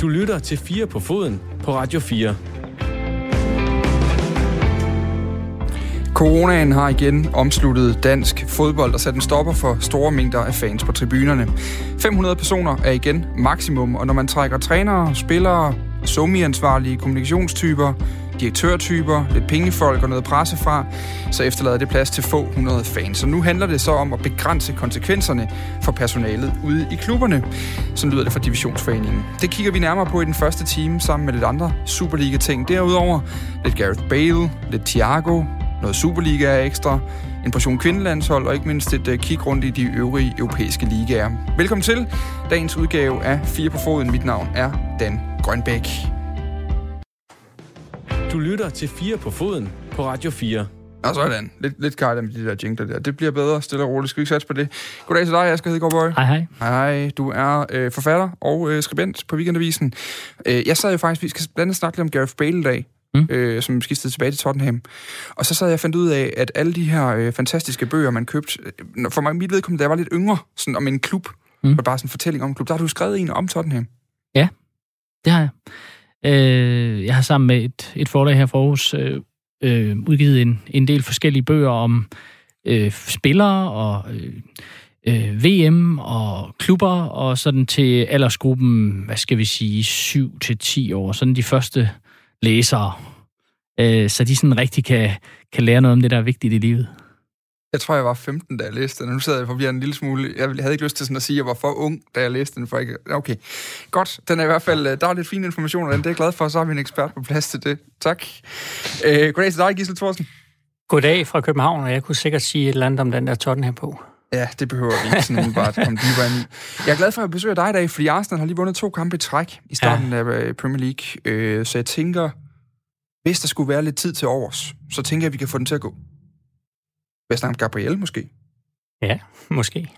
Du lytter til 4 på foden på Radio 4. Coronaen har igen omsluttet dansk fodbold og sat en stopper for store mængder af fans på tribunerne. 500 personer er igen maksimum, og når man trækker trænere, spillere, somiansvarlige kommunikationstyper, direktørtyper, lidt pengefolk og noget presse fra, så efterlader det plads til få hundrede fans. Så nu handler det så om at begrænse konsekvenserne for personalet ude i klubberne. som lyder det fra Divisionsforeningen. Det kigger vi nærmere på i den første time sammen med lidt andre Superliga-ting. Derudover lidt Gareth Bale, lidt Thiago, noget Superliga er ekstra, en portion kvindelandshold og ikke mindst et øh, kig rundt i de øvrige europæiske ligaer. Velkommen til dagens udgave af Fire på Foden. Mit navn er Dan Grønbæk. Du lytter til 4 på foden på Radio 4. Og sådan. Lidt, lidt kajt med de der jingler der. Det bliver bedre, stille og roligt. Skal vi ikke satse på det? Goddag til dig, Asger Hedegaard Bøj. Hej, hej. Hej, du er øh, forfatter og øh, skribent på Weekendavisen. Øh, jeg sad jo faktisk, vi skal blandt andet snakke lidt om Gareth Bale i dag, mm. øh, som skiftede tilbage til Tottenham. Og så sad jeg og fandt ud af, at alle de her øh, fantastiske bøger, man købte, øh, for mig mit vedkommende, da jeg var lidt yngre, sådan om en klub, mm. og bare sådan en fortælling om en klub, der har du skrevet en om Tottenham. Ja, det har jeg. Øh, jeg har sammen med et, et forlag her for Aarhus øh, øh, udgivet en, en del forskellige bøger om øh, spillere og øh, øh, VM og klubber, og sådan til aldersgruppen, hvad skal vi sige, 7 til 10 år. Sådan de første læsere, øh, så de sådan rigtig kan, kan lære noget om det, der er vigtigt i livet. Jeg tror, jeg var 15, da jeg læste den. Nu sidder jeg forbi en lille smule. Jeg havde ikke lyst til sådan at sige, at jeg var for ung, da jeg læste den. For ikke... Okay, godt. Den er i hvert fald... Der er lidt fin information, og den det er jeg glad for. Så har vi en ekspert på plads til det. Tak. Øh, goddag til dig, Gisle Thorsen. Goddag fra København, og jeg kunne sikkert sige et eller andet om den der Tottenham på. Ja, det behøver vi ikke sådan bare at komme dybere ind i. Jeg er glad for at besøge dig i dag, fordi Arsenal har lige vundet to kampe i træk i starten ja. af øh, Premier League. Øh, så jeg tænker, hvis der skulle være lidt tid til overs, så tænker jeg, at vi kan få den til at gå. Hvad snakker Gabriel måske? Ja, måske.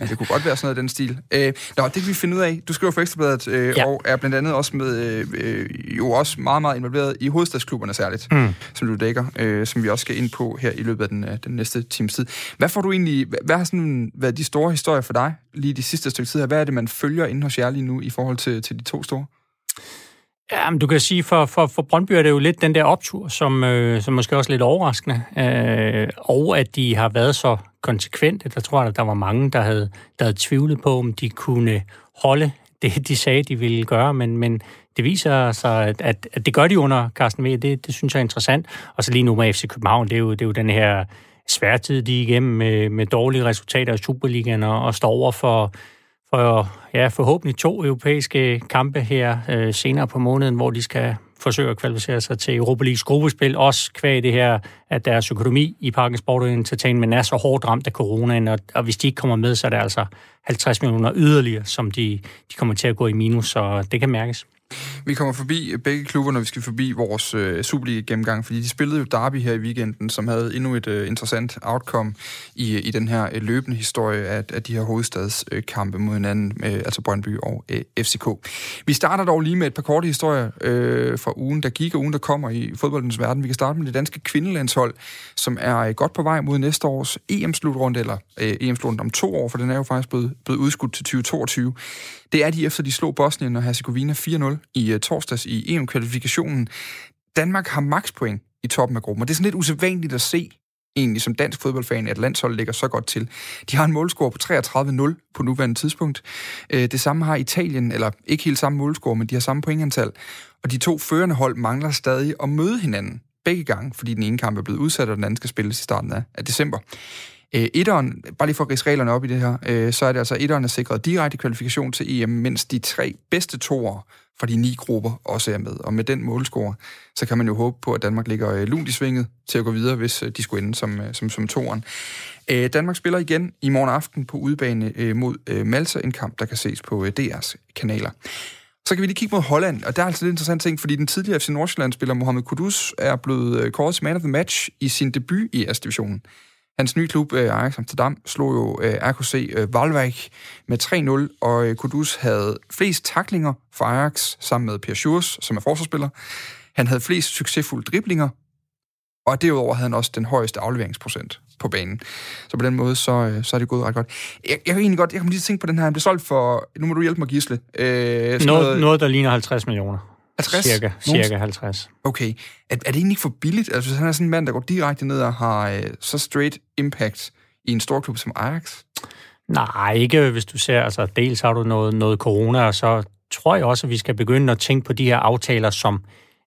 ja, det kunne godt være sådan noget i den stil. Øh, nå, det kan vi finde ud af. Du skriver for Ekstrabladet, øh, ja. og er blandt andet også med, øh, øh, jo også meget, meget involveret i hovedstadsklubberne særligt, mm. som du dækker, øh, som vi også skal ind på her i løbet af den, øh, den næste times tid. Hvad får du egentlig, hvad har sådan været de store historier for dig lige de sidste stykke tid her? Hvad er det, man følger inde hos jer lige nu i forhold til, til de to store? Ja, men du kan sige, for, for, for Brøndby er det jo lidt den der optur, som, øh, som måske også er lidt overraskende. Øh, og at de har været så konsekvente. Der tror jeg, at der var mange, der havde, der havde tvivlet på, om de kunne holde det, de sagde, de ville gøre. Men, men det viser sig, at, at, at det gør de under Carsten V. Det, det synes jeg er interessant. Og så lige nu med FC København, det er jo, det er jo den her sværtid, de er igennem med, med dårlige resultater i Superligaen og, og står over for for ja, forhåbentlig to europæiske kampe her øh, senere på måneden, hvor de skal forsøge at kvalificere sig til Europa Leagues gruppespil, også kvæg det her, at deres økonomi i Parken Sport Entertainment er så hårdt ramt af coronaen, og, og hvis de ikke kommer med, så er det altså 50 millioner yderligere, som de, de kommer til at gå i minus, så det kan mærkes. Vi kommer forbi begge klubber, når vi skal forbi vores øh, Superliga-gennemgang, fordi de spillede jo Derby her i weekenden, som havde endnu et øh, interessant outcome i, i den her øh, løbende historie af, af de her hovedstadskampe øh, mod hinanden, øh, altså Brøndby og øh, FCK. Vi starter dog lige med et par korte historier øh, fra ugen, der gik og ugen, der kommer i fodboldens verden. Vi kan starte med det danske kvindelandshold, som er øh, godt på vej mod næste års EM-slutrunde, eller øh, EM-slutrunde om to år, for den er jo faktisk blevet, blevet udskudt til 2022. Det er de efter, de slog Bosnien og Herzegovina 4-0 i uh, torsdags i EM-kvalifikationen. Danmark har makspoint i toppen af gruppen, og det er sådan lidt usædvanligt at se, egentlig som dansk fodboldfan, at landsholdet ligger så godt til. De har en målscore på 33-0 på nuværende tidspunkt. Øh, det samme har Italien, eller ikke helt samme målscore, men de har samme pointantal. Og de to førende hold mangler stadig at møde hinanden begge gange, fordi den ene kamp er blevet udsat, og den anden skal spilles i starten af, af december. Øh, etteren, bare lige for at rise reglerne op i det her, øh, så er det altså, etteren er sikret direkte kvalifikation til EM, mens de tre bedste toer fra de ni grupper også er med. Og med den målscore, så kan man jo håbe på, at Danmark ligger øh, lunt i svinget til at gå videre, hvis øh, de skulle ende som, øh, som, som toeren. Øh, Danmark spiller igen i morgen aften på udebane øh, mod øh, Malta, en kamp, der kan ses på øh, DR's kanaler. Så kan vi lige kigge mod Holland, og der er altså lidt interessant ting, fordi den tidligere FC Nordsjælland-spiller Mohamed Kudus er blevet øh, kåret til man of the match i sin debut i S-divisionen. Hans nye klub, øh, Ajax Amsterdam, slog jo øh, RKC øh, med 3-0, og Kudus havde flest taklinger for Ajax sammen med Per Schurs, som er forsvarsspiller. Han havde flest succesfulde driblinger, og derudover havde han også den højeste afleveringsprocent på banen. Så på den måde, så, øh, så er det gået ret godt. Jeg, jeg kan egentlig godt, jeg kan lige tænke på den her, han blev solgt for, nu må du hjælpe mig, Gisle. Øh, noget, noget, noget, der ligner 50 millioner. 50? Cirka, cirka 50. Okay. Er, er det egentlig ikke for billigt? Altså, hvis han er sådan en mand, der går direkte ned og har øh, så straight impact i en stor klub som Ajax? Nej, ikke hvis du ser, altså dels har du noget, noget corona, og så tror jeg også, at vi skal begynde at tænke på de her aftaler som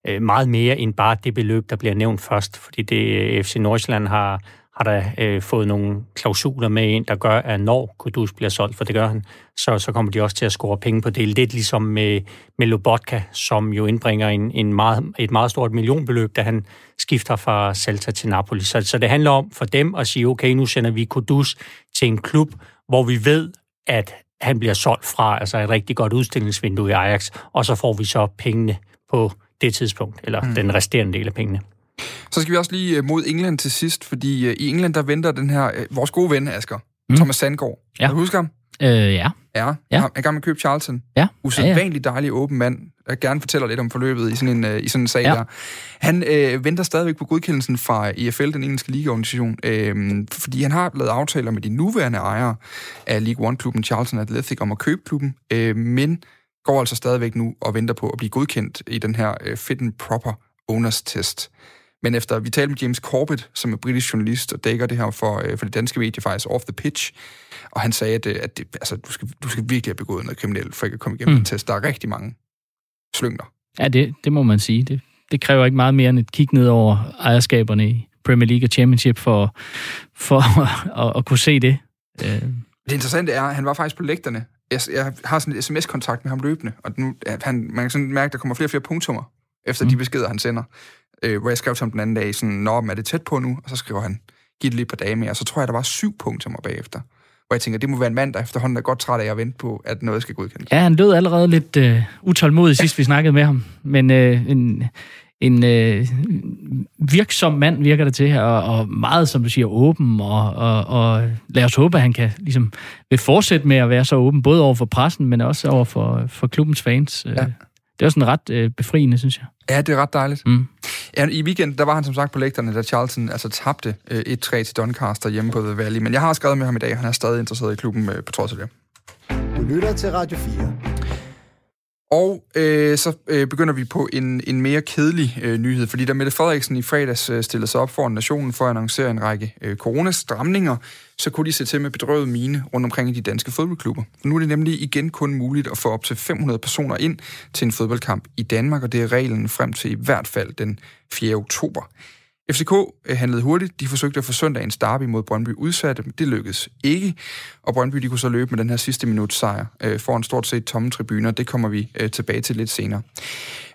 øh, meget mere end bare det beløb, der bliver nævnt først, fordi det FC Nordsjælland har, har der øh, fået nogle klausuler med ind, der gør, at når Kudus bliver solgt, for det gør han, så, så kommer de også til at score penge på det. Lidt ligesom med, med Lobotka, som jo indbringer en, en meget, et meget stort millionbeløb, da han skifter fra Celta til Napoli. Så, så det handler om for dem at sige, okay, nu sender vi Kudus til en klub, hvor vi ved, at han bliver solgt fra altså et rigtig godt udstillingsvindue i Ajax, og så får vi så pengene på det tidspunkt, eller mm. den resterende del af pengene. Så skal vi også lige øh, mod England til sidst, fordi øh, i England der venter den her, øh, vores gode ven, Asger, mm. Thomas Sandgaard. Ja. Kan du huske ham? Øh, ja. Ja, ja. han er gang med at købe Charlton. Ja. Usædvanligt ja, ja. dejlig åben mand, der gerne fortæller lidt om forløbet i sådan en, i sådan en sag ja. der. Han øh, venter stadigvæk på godkendelsen fra EFL, den engelske ligaorganisation, øh, fordi han har lavet aftaler med de nuværende ejere af League One-klubben Charlton Athletic om at købe klubben, øh, men går altså stadigvæk nu og venter på at blive godkendt i den her øh, fit and proper owners test. Men efter vi talte med James Corbett, som er britisk journalist og dækker det her for, øh, for det danske medie faktisk Off the Pitch, og han sagde, at, øh, at det, altså, du, skal, du skal virkelig have begået noget kriminelt, for ikke at komme igennem mm. en test. Der er rigtig mange slyngler. Ja, det, det må man sige. Det, det kræver ikke meget mere end et kig ned over ejerskaberne i Premier League og Championship for, for at, at, at kunne se det. Øh. Det interessante er, at han var faktisk på lægterne. Jeg, jeg har sådan et sms-kontakt med ham løbende, og nu, han, man kan sådan mærke, at der kommer flere og flere punktummer efter mm. de beskeder, han sender øh, hvor jeg skrev til ham den anden dag, sådan, Nå, er det tæt på nu? Og så skriver han, giv det lige et par dage mere. Og så tror jeg, der var syv punkter mig bagefter. Hvor jeg tænker, det må være en mand, der efterhånden er godt træt af at vente på, at noget skal godkendes. Ja, han lød allerede lidt øh, utålmodig sidst, vi snakkede med ham. Men øh, en, en øh, virksom mand virker det til, og, og meget, som du siger, åben, og, og, og lad os håbe, at han kan ligesom, vil fortsætte med at være så åben, både over for pressen, men også over for, for klubbens fans. Ja. Det er sådan ret øh, befriende, synes jeg. Ja, det er ret dejligt. Mm. Ja, I weekenden, der var han som sagt på lægterne, da Charlton altså tabte øh, 1-3 til Doncaster hjemme på The Valley. Men jeg har skrevet med ham i dag, han er stadig interesseret i klubben øh, på trods af det. Du lytter til Radio 4. Og øh, så øh, begynder vi på en, en mere kedelig øh, nyhed, fordi da Mette Frederiksen i fredags øh, stillede sig op for nationen for at annoncere en række øh, coronastramninger, så kunne de se til med bedrøvet mine rundt omkring i de danske fodboldklubber. Nu er det nemlig igen kun muligt at få op til 500 personer ind til en fodboldkamp i Danmark, og det er reglen frem til i hvert fald den 4. oktober. FCK øh, handlede hurtigt. De forsøgte at få søndagens derby mod Brøndby udsatte, men det lykkedes ikke. Og Brøndby de kunne så løbe med den her sidste minut sejr øh, foran stort set tomme tribuner. Det kommer vi øh, tilbage til lidt senere.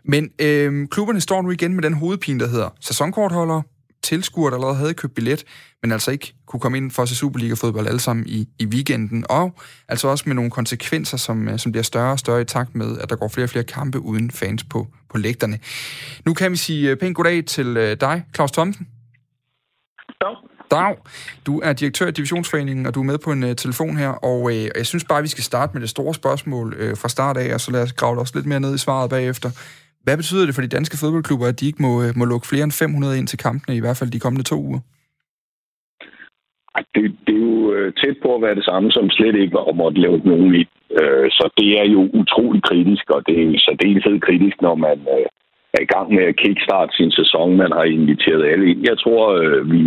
Men øh, klubberne står nu igen med den hovedpine, der hedder sæsonkortholdere, tilskuere, der allerede havde købt billet, men altså ikke kunne komme ind for at se Superliga-fodbold alle sammen i, i weekenden, og altså også med nogle konsekvenser, som, øh, som bliver større og større i takt med, at der går flere og flere kampe uden fans på, på lægterne. Nu kan vi sige øh, pænt goddag til øh, dig, Claus Thomsen. Dag. Dag. Du er direktør i Divisionsforeningen, og du er med på en uh, telefon her, og uh, jeg synes bare, vi skal starte med det store spørgsmål uh, fra start af, og så lad os grave også lidt mere ned i svaret bagefter. Hvad betyder det for de danske fodboldklubber, at de ikke må, øh, må lukke flere end 500 ind til kampene, i hvert fald de kommende to uger? Det, det er jo øh, tæt på at være det samme, som slet ikke var om at lave nogen i. Øh, så det er jo utrolig kritisk, og det er jo særdeleshed kritisk, når man er i gang med at kickstarte sin sæson. Man har inviteret alle ind. Jeg tror, vi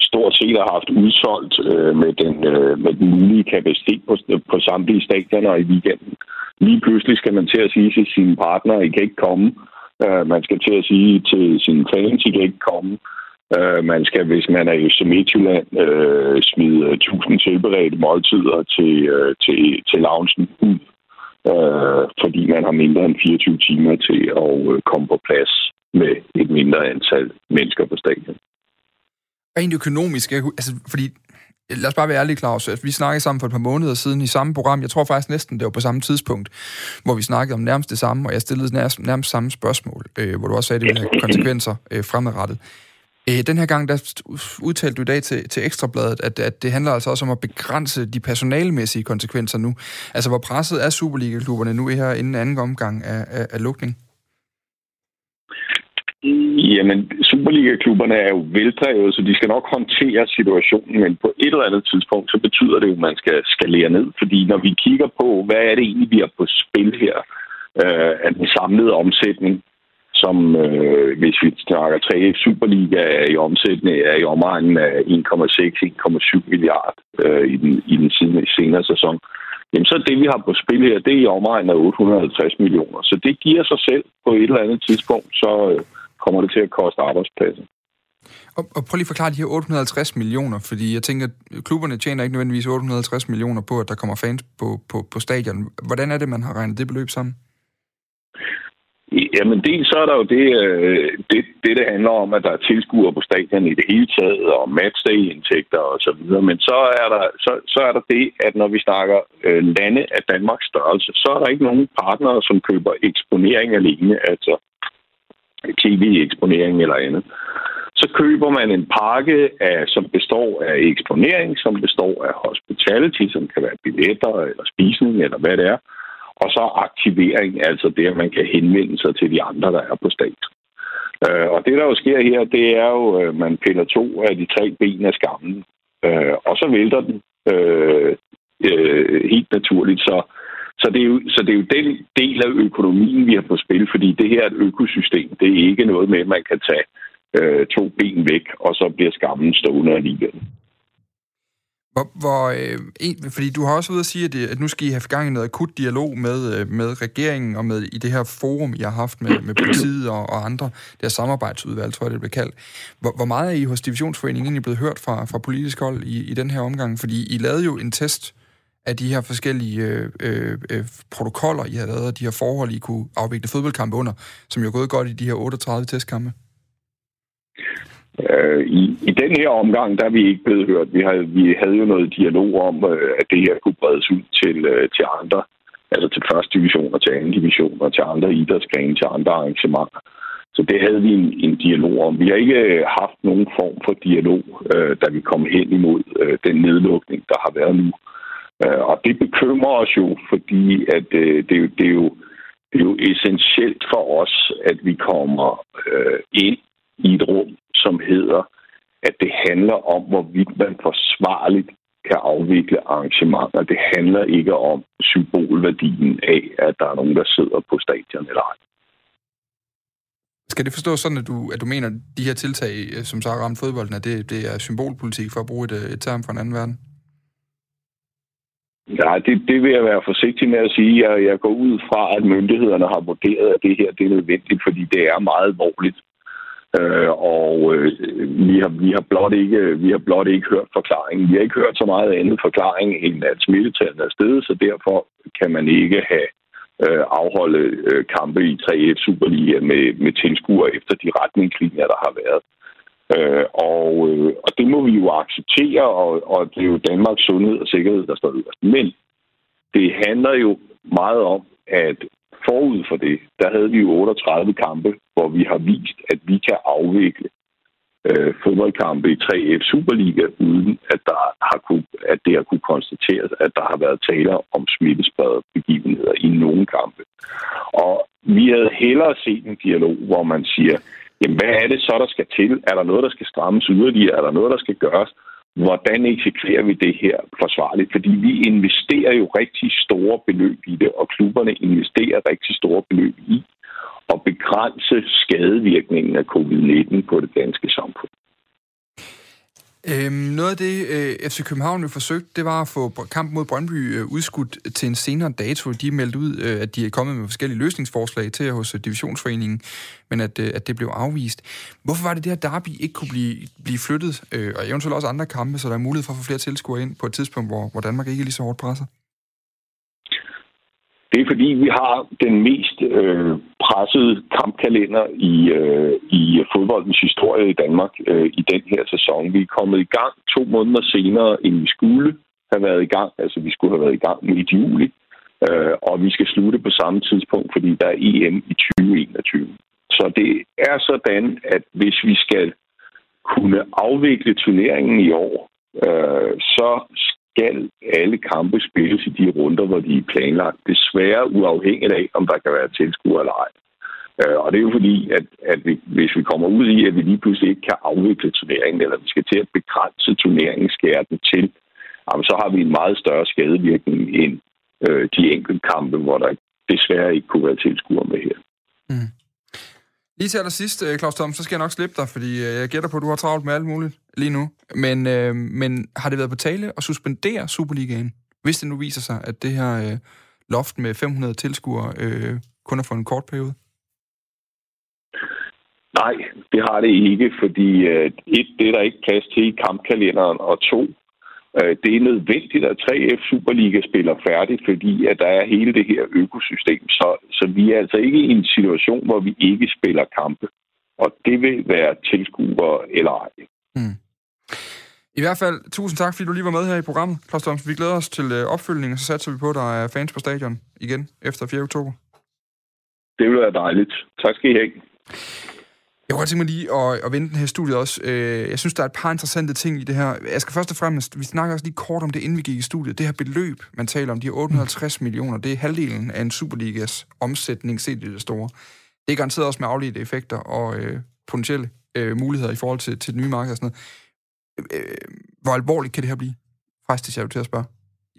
stort set har haft udsolgt øh, med den, øh, med den mulige kapacitet på, på samtlige stadioner i weekenden. Lige pludselig skal man til at sige til sine partnere, I kan ikke komme. Øh, man skal til at sige til sine fans, I kan ikke komme. Øh, man skal, hvis man er i Midtjylland, øh, smide tusind tilberedte måltider til, øh, til, til loungen ud, øh, fordi man har mindre end 24 timer til at øh, komme på plads med et mindre antal mennesker på stadion. Rent økonomisk, jeg, altså, fordi lad os bare være ærlige, Claus. Vi snakkede sammen for et par måneder siden i samme program. Jeg tror faktisk næsten, det var på samme tidspunkt, hvor vi snakkede om nærmest det samme, og jeg stillede nærmest, nærmest samme spørgsmål, øh, hvor du også sagde, at det ville have konsekvenser øh, fremadrettet. Øh, den her gang, der udtalte du i dag til, til Ekstrabladet, at, at det handler altså også om at begrænse de personalmæssige konsekvenser nu. Altså, hvor presset er Superliga-klubberne nu her inden anden omgang af, af, af lukning? Jamen, Superliga-klubberne er jo veldrevet, så de skal nok håndtere situationen, men på et eller andet tidspunkt, så betyder det jo, at man skal skalere ned. Fordi når vi kigger på, hvad er det egentlig, vi har på spil her, øh, af den samlede omsætning, som øh, hvis vi snakker 3 Superliga er i omsætning, er i omegnen af 1,6-1,7 milliard øh, i, den, i den senere sæson. Jamen så det, vi har på spil her, det er i omegnen af 850 millioner. Så det giver sig selv på et eller andet tidspunkt, så øh, kommer det til at koste arbejdspladser. Og, og prøv lige at forklare de her 850 millioner, fordi jeg tænker, at klubberne tjener ikke nødvendigvis 850 millioner på, at der kommer fans på, på, på stadion. Hvordan er det, man har regnet det beløb sammen? Jamen dels så er der jo det, øh, det, det, det handler om, at der er tilskuere på stadion i det hele taget, og matchday-indtægter og så videre. Men så er, der, så, så er der det, at når vi snakker øh, lande af Danmarks størrelse, så er der ikke nogen partnere, som køber eksponering alene, altså tv-eksponering eller andet. Så køber man en pakke, af, som består af eksponering, som består af hospitality, som kan være billetter eller spisning eller hvad det er, og så aktivering, altså det, at man kan henvende sig til de andre, der er på stat. Øh, og det, der jo sker her, det er jo, at man piller to af de tre ben af skammen, øh, og så vælter den øh, øh, helt naturligt. Så, så, det er jo, så det er jo den del af økonomien, vi har på spil, fordi det her er et økosystem. Det er ikke noget med, at man kan tage øh, to ben væk, og så bliver skammen stående alligevel. Hvor, hvor, øh, en, fordi du har også ved at sige, at, det, at nu skal I have gang i noget akut dialog med, øh, med regeringen og med i det her forum, jeg har haft med, med politiet og, og andre, det her samarbejdsudvalg, tror jeg, det bliver kaldt. Hvor, hvor meget er I hos Divisionsforeningen egentlig blevet hørt fra, fra politisk hold i, i den her omgang? Fordi I lavede jo en test af de her forskellige øh, øh, øh protokoller, I har lavet, og de her forhold, I kunne afvikle fodboldkampe under, som jo er gået godt i de her 38 testkampe. Øh, i, I den her omgang, der er vi ikke blevet hørt. Vi, havde, vi havde jo noget dialog om, øh, at det her kunne bredes ud til, øh, til andre, altså til første division og til anden division og til andre idrætsgrene, til andre arrangementer. Så det havde vi en, en dialog om. Vi har ikke øh, haft nogen form for dialog, øh, da vi kom hen imod øh, den nedlukning, der har været nu. Øh, Øh, og det bekymrer os jo, fordi at, øh, det, det, er jo, det er jo essentielt for os, at vi kommer øh, ind i et rum, som hedder, at det handler om, hvorvidt man forsvarligt kan afvikle arrangementer. Det handler ikke om symbolværdien af, at der er nogen, der sidder på stadion eller ej. Skal det forstås sådan, at du, at du mener, at de her tiltag, som så har ramt fodbolden, at det, det er symbolpolitik for at bruge et, et term fra en anden verden? Ja, det, det vil jeg være forsigtig med at sige. Jeg, jeg går ud fra, at myndighederne har vurderet, at det her det er nødvendigt, fordi det er meget alvorligt. Øh, og øh, vi, har, vi, har blot ikke, vi har blot ikke hørt forklaringen. Vi har ikke hørt så meget andet forklaring, end at smittetallene er stedet, så derfor kan man ikke have øh, afholde øh, kampe i 3F Superliga med, med tilskuere efter de retningslinjer, der har været. Øh, og, øh, og det må vi jo acceptere, og, og det er jo Danmarks sundhed og sikkerhed, der står øverst. Men det handler jo meget om, at forud for det, der havde vi jo 38 kampe, hvor vi har vist, at vi kan afvikle øh, fodboldkampe i 3F Superliga, uden at, der har kunne, at det har kunne konstateres, at der har været taler om smittespredte begivenheder i nogle kampe. Og vi havde hellere set en dialog, hvor man siger, jamen hvad er det så, der skal til? Er der noget, der skal strammes yderligere? Er der noget, der skal gøres? hvordan eksekverer vi det her forsvarligt? Fordi vi investerer jo rigtig store beløb i det, og klubberne investerer rigtig store beløb i at begrænse skadevirkningen af covid-19 på det danske samfund. Øhm, noget af det, øh, FC København jo forsøgte, det var at få kampen mod Brøndby øh, udskudt til en senere dato. De meldte ud, øh, at de er kommet med forskellige løsningsforslag til hos øh, Divisionsforeningen, men at, øh, at det blev afvist. Hvorfor var det det her derby ikke kunne blive, blive flyttet, øh, og eventuelt også andre kampe, så der er mulighed for at få flere tilskuere ind på et tidspunkt, hvor, hvor Danmark ikke er lige så hårdt presset? Det er fordi, vi har den mest øh, pressede kampkalender i, øh, i fodboldens historie i Danmark øh, i den her sæson. Vi er kommet i gang to måneder senere, end vi skulle have været i gang. Altså, vi skulle have været i gang midt i juli. Øh, og vi skal slutte på samme tidspunkt, fordi der er EM i 2021. Så det er sådan, at hvis vi skal kunne afvikle turneringen i år, øh, så skal alle kampe spilles i de runder, hvor de er planlagt. Desværre uafhængigt af, om der kan være tilskuere eller ej. Øh, og det er jo fordi, at, at vi, hvis vi kommer ud i, at vi lige pludselig ikke kan afvikle turneringen, eller vi skal til at begrænse turneringen, skære den til, jamen, så har vi en meget større skadevirkning end øh, de enkelte kampe, hvor der desværre ikke kunne være tilskuere med her. Mm. Lige til allersidst, øh, Claus Tom, så skal jeg nok slippe dig, fordi øh, jeg gætter på, at du har travlt med alt muligt lige nu. Men, øh, men har det været på tale at suspendere Superligaen, hvis det nu viser sig, at det her øh, loft med 500 tilskuere øh, kun er for en kort periode? Nej, det har det ikke, fordi øh, et, det er der ikke plads til i kampkalenderen, og to, det er nødvendigt, at 3F Superliga spiller færdigt, fordi at der er hele det her økosystem. Så, så vi er altså ikke i en situation, hvor vi ikke spiller kampe. Og det vil være tilskuere eller ej. Mm. I hvert fald, tusind tak, fordi du lige var med her i programmet, Klaus Thomsen. Vi glæder os til øh, opfølgningen, og så satser vi på, at der er fans på stadion igen efter 4. oktober. Det vil være dejligt. Tak skal I have. Jeg kunne godt tænke mig lige at, at vende den her studie også. Øh, jeg synes, der er et par interessante ting i det her. Jeg skal først og fremmest, vi snakker også lige kort om det, inden vi gik i studiet. Det her beløb, man taler om, de her 850 millioner, det er halvdelen af en Superligas omsætning set i det store. Det er garanteret også med afledte effekter og øh, potentielle øh, muligheder i forhold til, til det nye marked og sådan noget. Øh, hvor alvorligt kan det her blive? Fristes jeg jo til at spørge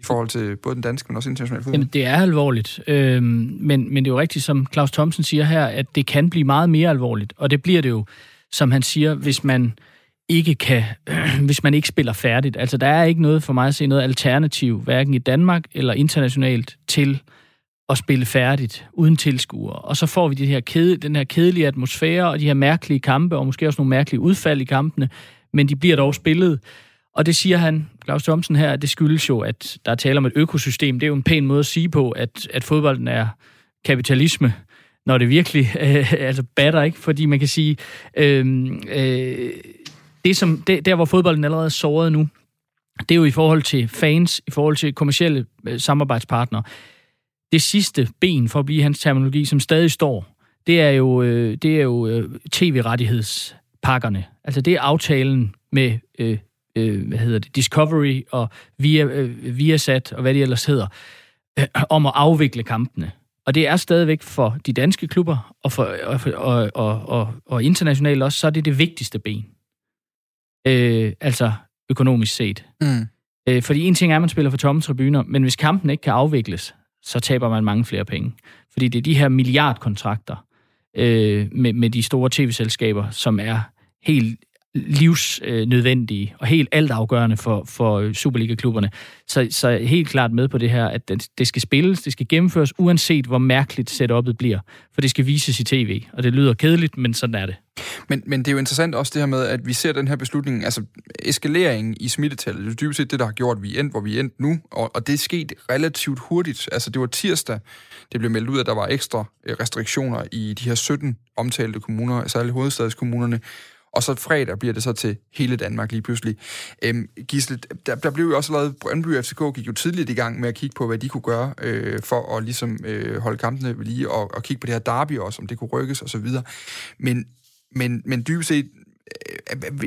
i forhold til både den danske, men også internationale fodbold? Jamen, det er alvorligt. Øhm, men, men det er jo rigtigt, som Claus Thomsen siger her, at det kan blive meget mere alvorligt. Og det bliver det jo, som han siger, hvis man ikke kan, øh, hvis man ikke spiller færdigt. Altså, der er ikke noget for mig at se noget alternativ, hverken i Danmark eller internationalt, til at spille færdigt uden tilskuere. Og så får vi de her kede, den her kedelige atmosfære og de her mærkelige kampe, og måske også nogle mærkelige udfald i kampene, men de bliver dog spillet. Og det siger han, Claus Thomsen her, at det skyldes jo, at der er tale om et økosystem. Det er jo en pæn måde at sige på, at, at fodbolden er kapitalisme, når det virkelig øh, altså batter, ikke? Fordi man kan sige, øh, øh, det som, det, der hvor fodbolden allerede er såret nu, det er jo i forhold til fans, i forhold til kommersielle øh, samarbejdspartnere. Det sidste ben, for at blive hans terminologi, som stadig står, det er jo, øh, det er jo øh, tv-rettighedspakkerne. Altså det er aftalen med øh, øh, hvad hedder det, Discovery og via, øh, Viasat og hvad det ellers hedder, øh, om at afvikle kampene. Og det er stadigvæk for de danske klubber og, for, og, og, og, og, og internationalt også, så er det det vigtigste ben. Øh, altså økonomisk set. Mm. Øh, fordi en ting er, at man spiller for tomme tribuner, men hvis kampen ikke kan afvikles, så taber man mange flere penge. Fordi det er de her milliardkontrakter øh, med, med de store tv-selskaber, som er helt livsnødvendige og helt altafgørende for, for Superliga-klubberne. Så, så helt klart med på det her, at det skal spilles, det skal gennemføres, uanset hvor mærkeligt setupet bliver. For det skal vises i tv, og det lyder kedeligt, men sådan er det. Men, men det er jo interessant også det her med, at vi ser den her beslutning, altså eskaleringen i smittetallet, det er dybest set det, der har gjort, at vi er endt, hvor vi er endt nu, og, og det er sket relativt hurtigt. Altså det var tirsdag, det blev meldt ud, at der var ekstra øh, restriktioner i de her 17 omtalte kommuner, særligt hovedstadskommunerne, og så fredag bliver det så til hele Danmark lige pludselig. Øhm, Gisle, der, der blev jo også lavet, Brøndby FCK gik jo tidligt i gang med at kigge på, hvad de kunne gøre øh, for at ligesom øh, holde kampene ved lige, og, og kigge på det her derby også, om det kunne rykkes osv. Men, men, men dybest set, Øh,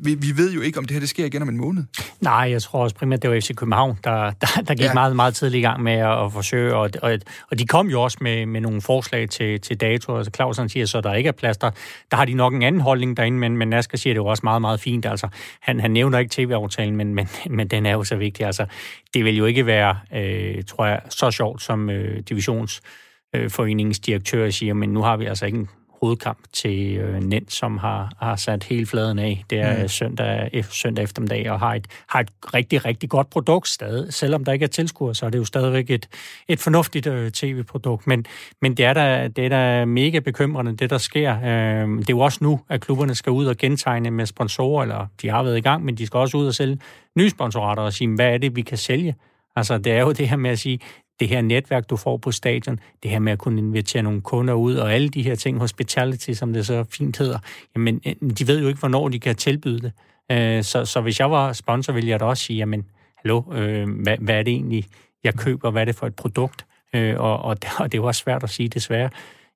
vi, vi ved jo ikke, om det her det sker igen om en måned. Nej, jeg tror også primært, det var FC København, der, der, der gik ja. meget, meget tidligt i gang med at, at forsøge, og, og, og de kom jo også med, med nogle forslag til, til dato. Altså Clausen siger så, at der ikke er plads der. Der har de nok en anden holdning derinde, men, men Asger siger, det jo også meget, meget fint. Altså, han, han nævner ikke tv-aftalen, men, men, men den er jo så vigtig. Altså, det vil jo ikke være, øh, tror jeg, så sjovt som øh, divisionsforeningens øh, direktør siger, men nu har vi altså ikke en hovedkamp til øh, Nent, som har, har sat hele fladen af. Det er mm. søndag, søndag eftermiddag, og har et, har et rigtig, rigtig godt produkt stadig. Selvom der ikke er tilskuere, så er det jo stadigvæk et, et fornuftigt øh, tv-produkt. Men, men det er da det er da mega bekymrende, det der sker. Øh, det er jo også nu, at klubberne skal ud og gentegne med sponsorer, eller de har været i gang, men de skal også ud og sælge nye sponsorater og sige, hvad er det, vi kan sælge? Altså, det er jo det her med at sige, det her netværk, du får på stadion, det her med at kunne invitere nogle kunder ud, og alle de her ting, hospitality, som det så fint hedder, jamen, øh, de ved jo ikke, hvornår de kan tilbyde det. Øh, så, så hvis jeg var sponsor, ville jeg da også sige, jamen, hallo, øh, hvad, hvad er det egentlig, jeg køber, hvad er det for et produkt? Øh, og, og, det, og det er jo også svært at sige, desværre,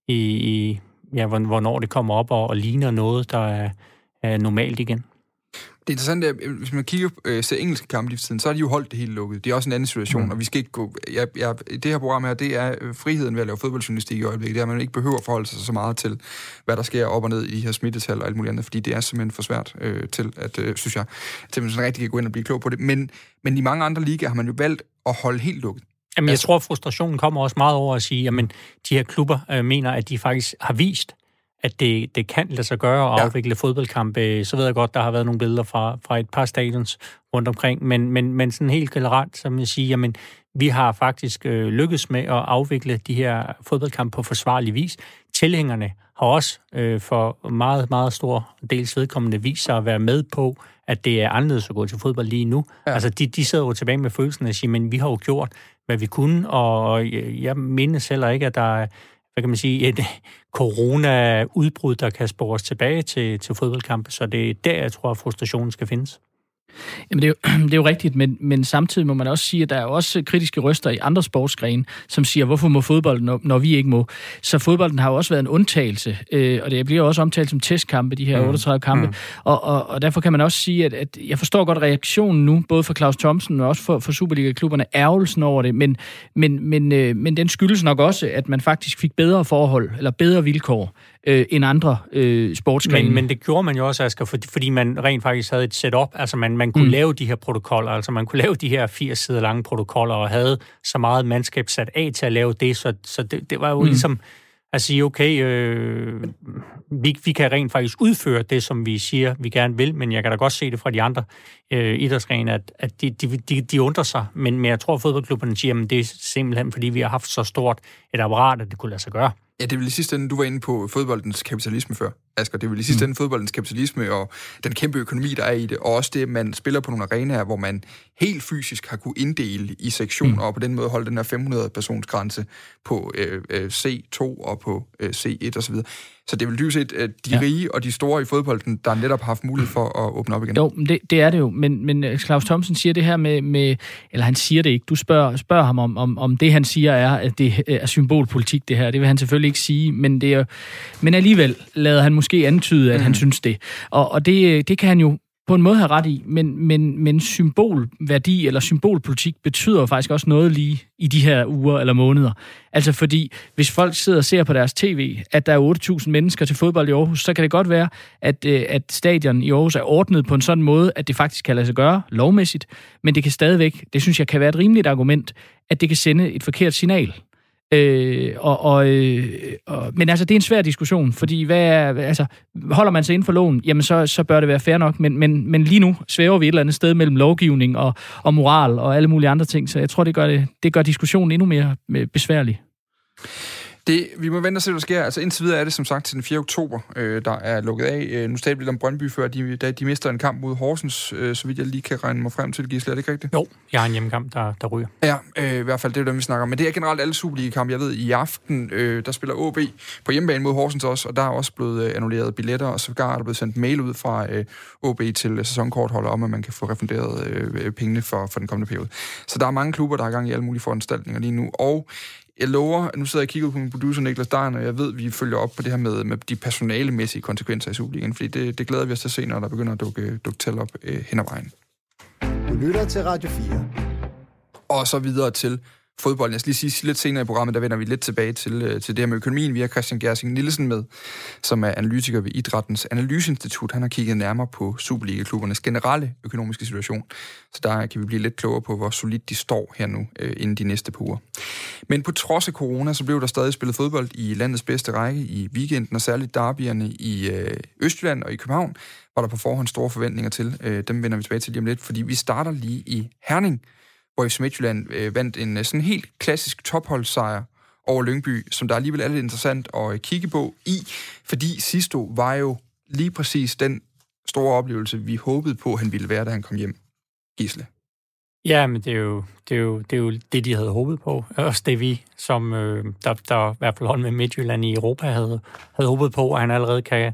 i, i ja, hvornår det kommer op og, og ligner noget, der er, er normalt igen. Det interessante er, hvis man kigger øh, ser engelske kampe lige for tiden, så har de jo holdt det helt lukket. Det er også en anden situation, mm. og vi skal ikke gå... Jeg, jeg, det her program her, det er øh, friheden ved at lave fodboldjournalistik i øjeblikket. Det er, at man ikke behøver at forholde sig så meget til, hvad der sker op og ned i de her smittetal og alt muligt andet, fordi det er simpelthen for svært øh, til, at, øh, synes jeg, til man sådan rigtig kan gå ind og blive klog på det. Men, men i mange andre ligaer har man jo valgt at holde helt lukket. Jamen, jeg altså, tror, frustrationen kommer også meget over at sige, at de her klubber øh, mener, at de faktisk har vist, at det, det kan lade sig gøre at ja. afvikle fodboldkampe. Så ved jeg godt, der har været nogle billeder fra, fra et par stadions rundt omkring, men, men, men sådan helt generelt, så vil jeg sige, jamen, vi har faktisk øh, lykkes med at afvikle de her fodboldkampe på forsvarlig vis. Tilhængerne har også øh, for meget, meget stor dels vedkommende vist sig at være med på, at det er anderledes at gå til fodbold lige nu. Ja. Altså, de, de sidder jo tilbage med følelsen af at sige, men vi har jo gjort, hvad vi kunne, og jeg mindes heller ikke, at der er hvad kan man sige, et corona-udbrud, der kan spores tilbage til, til fodboldkampe. Så det er der, jeg tror, at frustrationen skal findes. Jamen, det er, jo, det er jo rigtigt, men, men samtidig må man også sige, at der er også kritiske røster i andre sportsgrene, som siger, hvorfor må fodbolden, når, når vi ikke må? Så fodbolden har jo også været en undtagelse, øh, og det bliver også omtalt som testkampe, de her 38 mm. kampe, mm. Og, og, og derfor kan man også sige, at, at jeg forstår godt reaktionen nu, både for Claus Thomsen og også for, for Superliga-klubberne, ærgelsen over det, men, men, men, øh, men den skyldes nok også, at man faktisk fik bedre forhold, eller bedre vilkår, øh, end andre øh, sportsgrene. Men, men det gjorde man jo også, Asger, fordi, fordi man rent faktisk havde et setup. Altså man, man kunne mm. lave de her protokoller, altså man kunne lave de her 80 sider lange protokoller, og havde så meget mandskab sat af til at lave det, så, så det, det var jo mm. ligesom at sige, okay, øh, vi, vi kan rent faktisk udføre det, som vi siger, vi gerne vil, men jeg kan da godt se det fra de andre øh, idrætsgrene, at, at de, de, de, de undrer sig. Men, men jeg tror, at fodboldklubberne siger, at det er simpelthen, fordi vi har haft så stort et apparat, at det kunne lade sig gøre. Ja, det er vel i sidste ende, du var inde på fodboldens kapitalisme før, Asger. Det er vel i sidste mm. ende fodboldens kapitalisme og den kæmpe økonomi, der er i det, og også det, at man spiller på nogle arenaer, hvor man helt fysisk har kunne inddele i sektioner, mm. og på den måde holde den her 500-persons grænse på øh, øh, C2 og på øh, C1 osv. Så det er vel dybest set øh, de ja. rige og de store i fodbolden, der netop har haft mulighed for at åbne op igen. Jo, det, det er det jo, men, men øh, Claus Thomsen siger det her med, med, eller han siger det ikke, du spørger, spørger ham om, om, om det, han siger er, at det er symbolpolitik, det her. Det vil han selvfølgelig ikke sige, men, det er, men alligevel lader han måske antyde, at mm. han synes det. Og, og det, det kan han jo på en måde have ret i, men, men, men symbolværdi eller symbolpolitik betyder jo faktisk også noget lige i de her uger eller måneder. Altså fordi, hvis folk sidder og ser på deres tv, at der er 8.000 mennesker til fodbold i Aarhus, så kan det godt være, at, øh, at stadion i Aarhus er ordnet på en sådan måde, at det faktisk kan lade sig gøre lovmæssigt, men det kan stadigvæk, det synes jeg kan være et rimeligt argument, at det kan sende et forkert signal Øh, og, og, øh, og, men altså, det er en svær diskussion, fordi hvad er, altså, holder man sig inden for loven, jamen så, så bør det være fair nok, men, men, men lige nu svæver vi et eller andet sted mellem lovgivning og, og moral og alle mulige andre ting, så jeg tror, det gør, det, det gør diskussionen endnu mere øh, besværlig. Det, vi må vente og se, hvad der sker. Altså indtil videre er det som sagt til den 4. oktober, øh, der er lukket af. Øh, nu stadig lidt om Brøndby før, de, da de mister en kamp mod Horsens, øh, så vidt jeg lige kan regne mig frem til, Gisle. Er det ikke rigtigt? Jo, jeg har en hjemmekamp, der, der ryger. Ja, øh, i hvert fald det er dem, vi snakker om. Men det er generelt alle Superliga-kampe. Jeg ved, i aften, øh, der spiller OB på hjemmebane mod Horsens også, og der er også blevet øh, annulleret billetter, og sågar er der blevet sendt mail ud fra øh, OB til sæsonkortholder om, at man kan få refunderet øh, pengene for, for den kommende periode. Så der er mange klubber, der er i gang i alle mulige foranstaltninger lige nu, og jeg lover, nu sidder jeg og kigger på min producer Niklas Stein, og jeg ved, at vi følger op på det her med, med de personalemæssige konsekvenser i Superligaen, fordi det, det glæder vi os til at se, når der begynder at dukke, dukke tal op øh, hen ad vejen. Du lytter til Radio 4. Og så videre til fodbold. Jeg skal lige sige lidt senere i programmet, der vender vi lidt tilbage til, øh, til det her med økonomien. Vi har Christian Gersing Nielsen med, som er analytiker ved Idrættens Analyseinstitut. Han har kigget nærmere på Superliga-klubbernes generelle økonomiske situation. Så der kan vi blive lidt klogere på, hvor solidt de står her nu, øh, inden de næste par uger. Men på trods af corona, så blev der stadig spillet fodbold i landets bedste række i weekenden, og særligt derbyerne i øh, Østjylland og i København var der på forhånd store forventninger til. Øh, dem vender vi tilbage til lige om lidt, fordi vi starter lige i Herning, hvor FC Midtjylland øh, vandt en øh, sådan helt klassisk topholdssejr over Lyngby, som der alligevel er lidt interessant at øh, kigge på i, fordi Sisto var jo lige præcis den store oplevelse, vi håbede på, han ville være, da han kom hjem. Gisle. Ja, men det er, jo, det, er jo, det er jo det, de havde håbet på. Også det vi, som øh, der, der i hvert fald holdt med Midtjylland i Europa, havde, havde håbet på, at han allerede kan,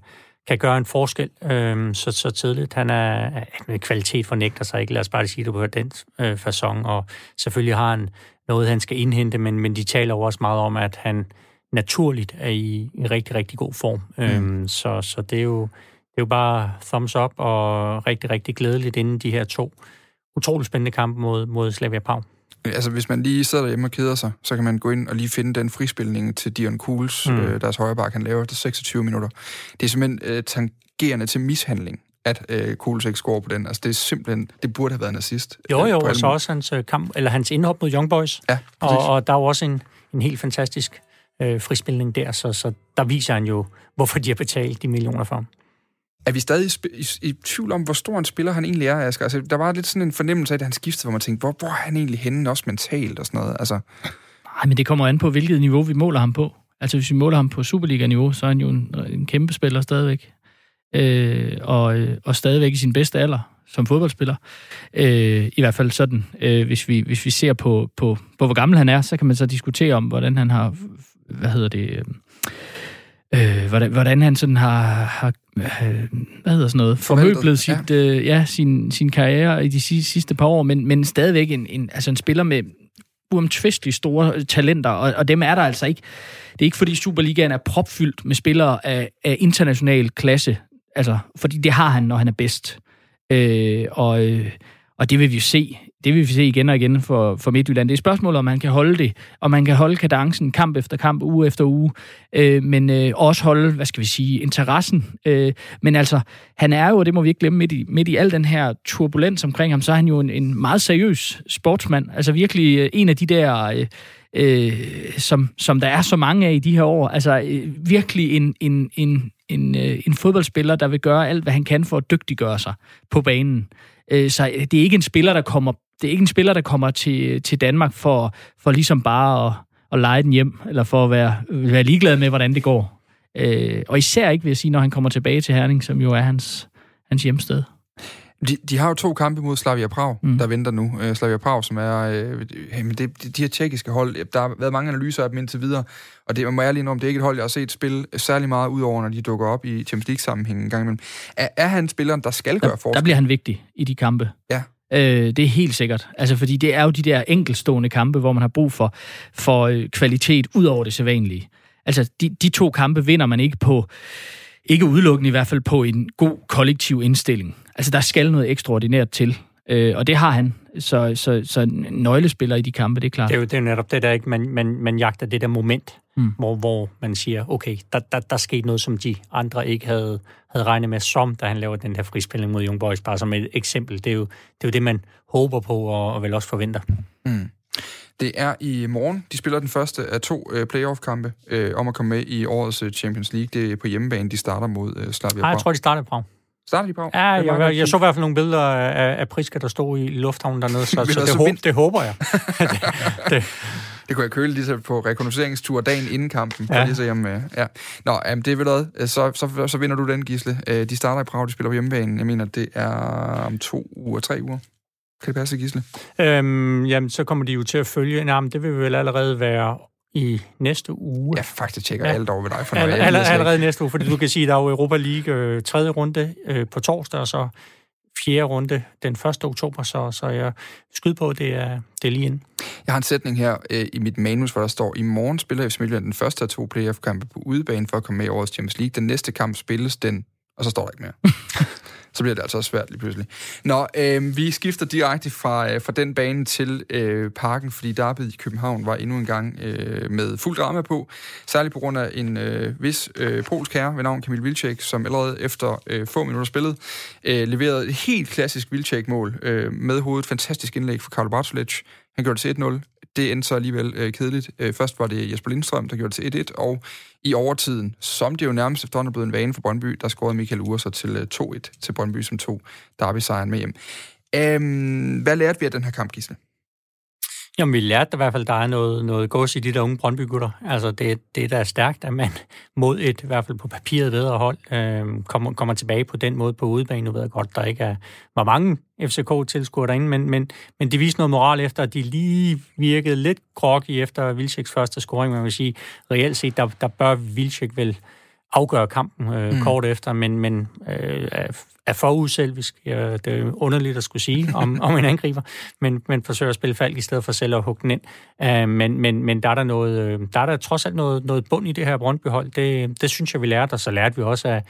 kan gøre en forskel øh, så, så tidligt. Han er med kvalitet fornægter sig ikke, lad os bare sige det på den øh, façon, og selvfølgelig har han noget, han skal indhente, men, men de taler jo også meget om, at han naturligt er i, i rigtig, rigtig god form. Mm. Øhm, så, så det er jo det er jo bare thumbs up og rigtig, rigtig glædeligt inden de her to utrolig spændende kampe mod, mod Slavia Prag. Altså, hvis man lige sidder derhjemme og keder sig, så kan man gå ind og lige finde den frispilning til Dion Cools, mm. øh, deres højre bak, han laver efter 26 minutter. Det er simpelthen øh, tangerende til mishandling at øh, Cools ikke scorer på den. Altså, det er simpelthen, det burde have været en assist. Jo, jo, og så også hans, øh, kamp, eller hans indhop mod Young Boys. Ja, og, og der er jo også en, en helt fantastisk øh, frispilning der, så, så der viser han jo, hvorfor de har betalt de millioner for ham. Er vi stadig i, i, i tvivl om, hvor stor en spiller han egentlig er, Asger? Altså, der var lidt sådan en fornemmelse af, at han skiftede, hvor man tænkte, hvor, hvor er han egentlig henne, også mentalt og sådan noget? Altså... Nej, men det kommer an på, hvilket niveau vi måler ham på. Altså, hvis vi måler ham på Superliga-niveau, så er han jo en, en kæmpe spiller stadigvæk. Øh, og, øh, og stadigvæk i sin bedste alder som fodboldspiller. Øh, I hvert fald sådan, øh, hvis, vi, hvis vi ser på, på, på, hvor gammel han er, så kan man så diskutere om, hvordan han har, hvad hedder det, øh, øh, hvordan, hvordan han sådan har, har øh, hvad hedder sådan noget, formøblet sit, ja. Øh, ja, sin, sin karriere i de sidste, sidste par år, men, men stadigvæk en, en, altså en spiller med uomtvisteligt store talenter, og, og dem er der altså ikke. Det er ikke, fordi Superligaen er propfyldt med spillere af, af international klasse, altså, fordi det har han, når han er bedst. Øh, og, øh, og det vil vi jo se det vil vi se igen og igen for, for Midtjylland. Det er spørgsmålet, om man kan holde det, og man kan holde kadencen kamp efter kamp, uge efter uge, øh, men øh, også holde, hvad skal vi sige, interessen. Øh, men altså, han er jo, og det må vi ikke glemme, midt i, midt i al den her turbulens omkring ham, så er han jo en, en meget seriøs sportsmand. Altså virkelig øh, en af de der... Øh, øh, som, som der er så mange af i de her år. Altså øh, virkelig en, en, en, en, øh, en fodboldspiller, der vil gøre alt, hvad han kan for at dygtiggøre sig på banen. Øh, så øh, det er ikke en spiller, der kommer det er ikke en spiller, der kommer til, til Danmark for, for ligesom bare at, at lege den hjem, eller for at være, være ligeglad med, hvordan det går. Øh, og især ikke, vil jeg sige, når han kommer tilbage til Herning, som jo er hans, hans hjemsted. De, de har jo to kampe mod Slavia Prag, mm. der venter nu. Uh, Slavia Prag, som er... Uh, men det, de, de her tjekkiske hold, der har været mange analyser af dem indtil videre, og det må ærlig om, det er ikke et hold, jeg har set spille særlig meget ud over, når de dukker op i Champions League-sammenhæng en gang imellem. Er, er han spilleren, der skal gøre forskel? Der bliver han vigtig i de kampe. Ja. Øh, det er helt sikkert. Altså, fordi det er jo de der enkelstående kampe, hvor man har brug for, for øh, kvalitet ud over det sædvanlige. Altså, de, de to kampe vinder man ikke på, ikke udelukkende i hvert fald på en god kollektiv indstilling. Altså, der skal noget ekstraordinært til. Øh, og det har han. Så, så, så nøglespiller i de kampe, det er klart. Det er jo, det er jo netop det der, ikke? Man, man, man jagter det der moment, mm. hvor, hvor man siger, okay, der, der, der skete noget, som de andre ikke havde, havde regnet med, som da han laver den der frispilling mod Young Boys, bare som et eksempel. Det er jo det, er jo det man håber på og, og vel også forventer. Mm. Det er i morgen. De spiller den første af to uh, playoff-kampe uh, om at komme med i årets uh, Champions League. Det er på hjemmebane, de starter mod uh, Slavia Nej, jeg tror, de starter på. Starter de på? Ja, jeg, jeg, jeg så i hvert fald nogle billeder af, af Priska, der stod i lufthavnen dernede, så, så det, altså håb, det håber jeg. det, det. det kunne jeg køle lige så på rekognosceringstur dagen inden kampen. Ja. Lige så hjemme, ja. Nå, jamen, det er vel så, så, så vinder du den, Gisle. Øh, de starter i Prag, de spiller på hjemmebanen. Jeg mener, det er om to uger, tre uger. Kan det passe, Gisle? Øhm, jamen, så kommer de jo til at følge. Nej, det vil vel allerede være i næste uge. Jeg faktisk tjekker ja. alt over ved dig. For All, all, allerede næste uge, fordi du kan sige, at der er jo Europa League øh, tredje runde øh, på torsdag, og så fjerde runde den 1. oktober, så, så jeg skyder på, det er, det er lige ind. Jeg har en sætning her øh, i mit manus, hvor der står, i morgen spiller FC Midtjylland den første af to playoff-kampe på udebane for at komme med i årets Champions League. Den næste kamp spilles den, og så står der ikke mere. så bliver det altså svært lige pludselig. Nå, øh, vi skifter direkte fra, øh, fra den bane til øh, parken, fordi derbyet i København var endnu en gang øh, med fuld drama på, særligt på grund af en øh, vis øh, polsk herre ved navn Kamil Vilcek, som allerede efter øh, få minutter spillet øh, leverede et helt klassisk Vilcek-mål øh, med hovedet. Fantastisk indlæg for Karl Bartolic. Han gjorde det til 1-0 det endte så alligevel øh, kedeligt. Øh, først var det Jesper Lindstrøm, der gjorde det til 1-1, og i overtiden, som det jo nærmest efterhånden er blevet en vane for Brøndby, der scorede Michael Ure så til øh, 2-1 til Brøndby, som tog derby-sejren med hjem. Øhm, hvad lærte vi af den her kamp, Gisle? Jamen, vi lærte i hvert fald, der er noget, noget gods i de der unge Brøndby-gutter. Altså, det, det der er stærkt, at man mod et, i hvert fald på papiret, bedre hold, øh, kommer, kommer tilbage på den måde på udebane. Nu ved jeg godt, der ikke er, var mange FCK-tilskuere derinde, men, men, men det viste noget moral efter, at de lige virkede lidt groggy efter Vilceks første scoring. Man vil sige, reelt set, der, der bør Vilcek vel afgøre kampen øh, mm. kort efter, men, men øh, er for uselvisk. Ja, det er underligt at skulle sige om, om en angriber, men, men forsøger at spille falk i stedet for selv at hugge den ind. Uh, men, men, men der er der, noget, der er der trods alt noget, noget bund i det her Brøndby-hold. Det, det synes jeg, vi lærte, og så lærte vi også, at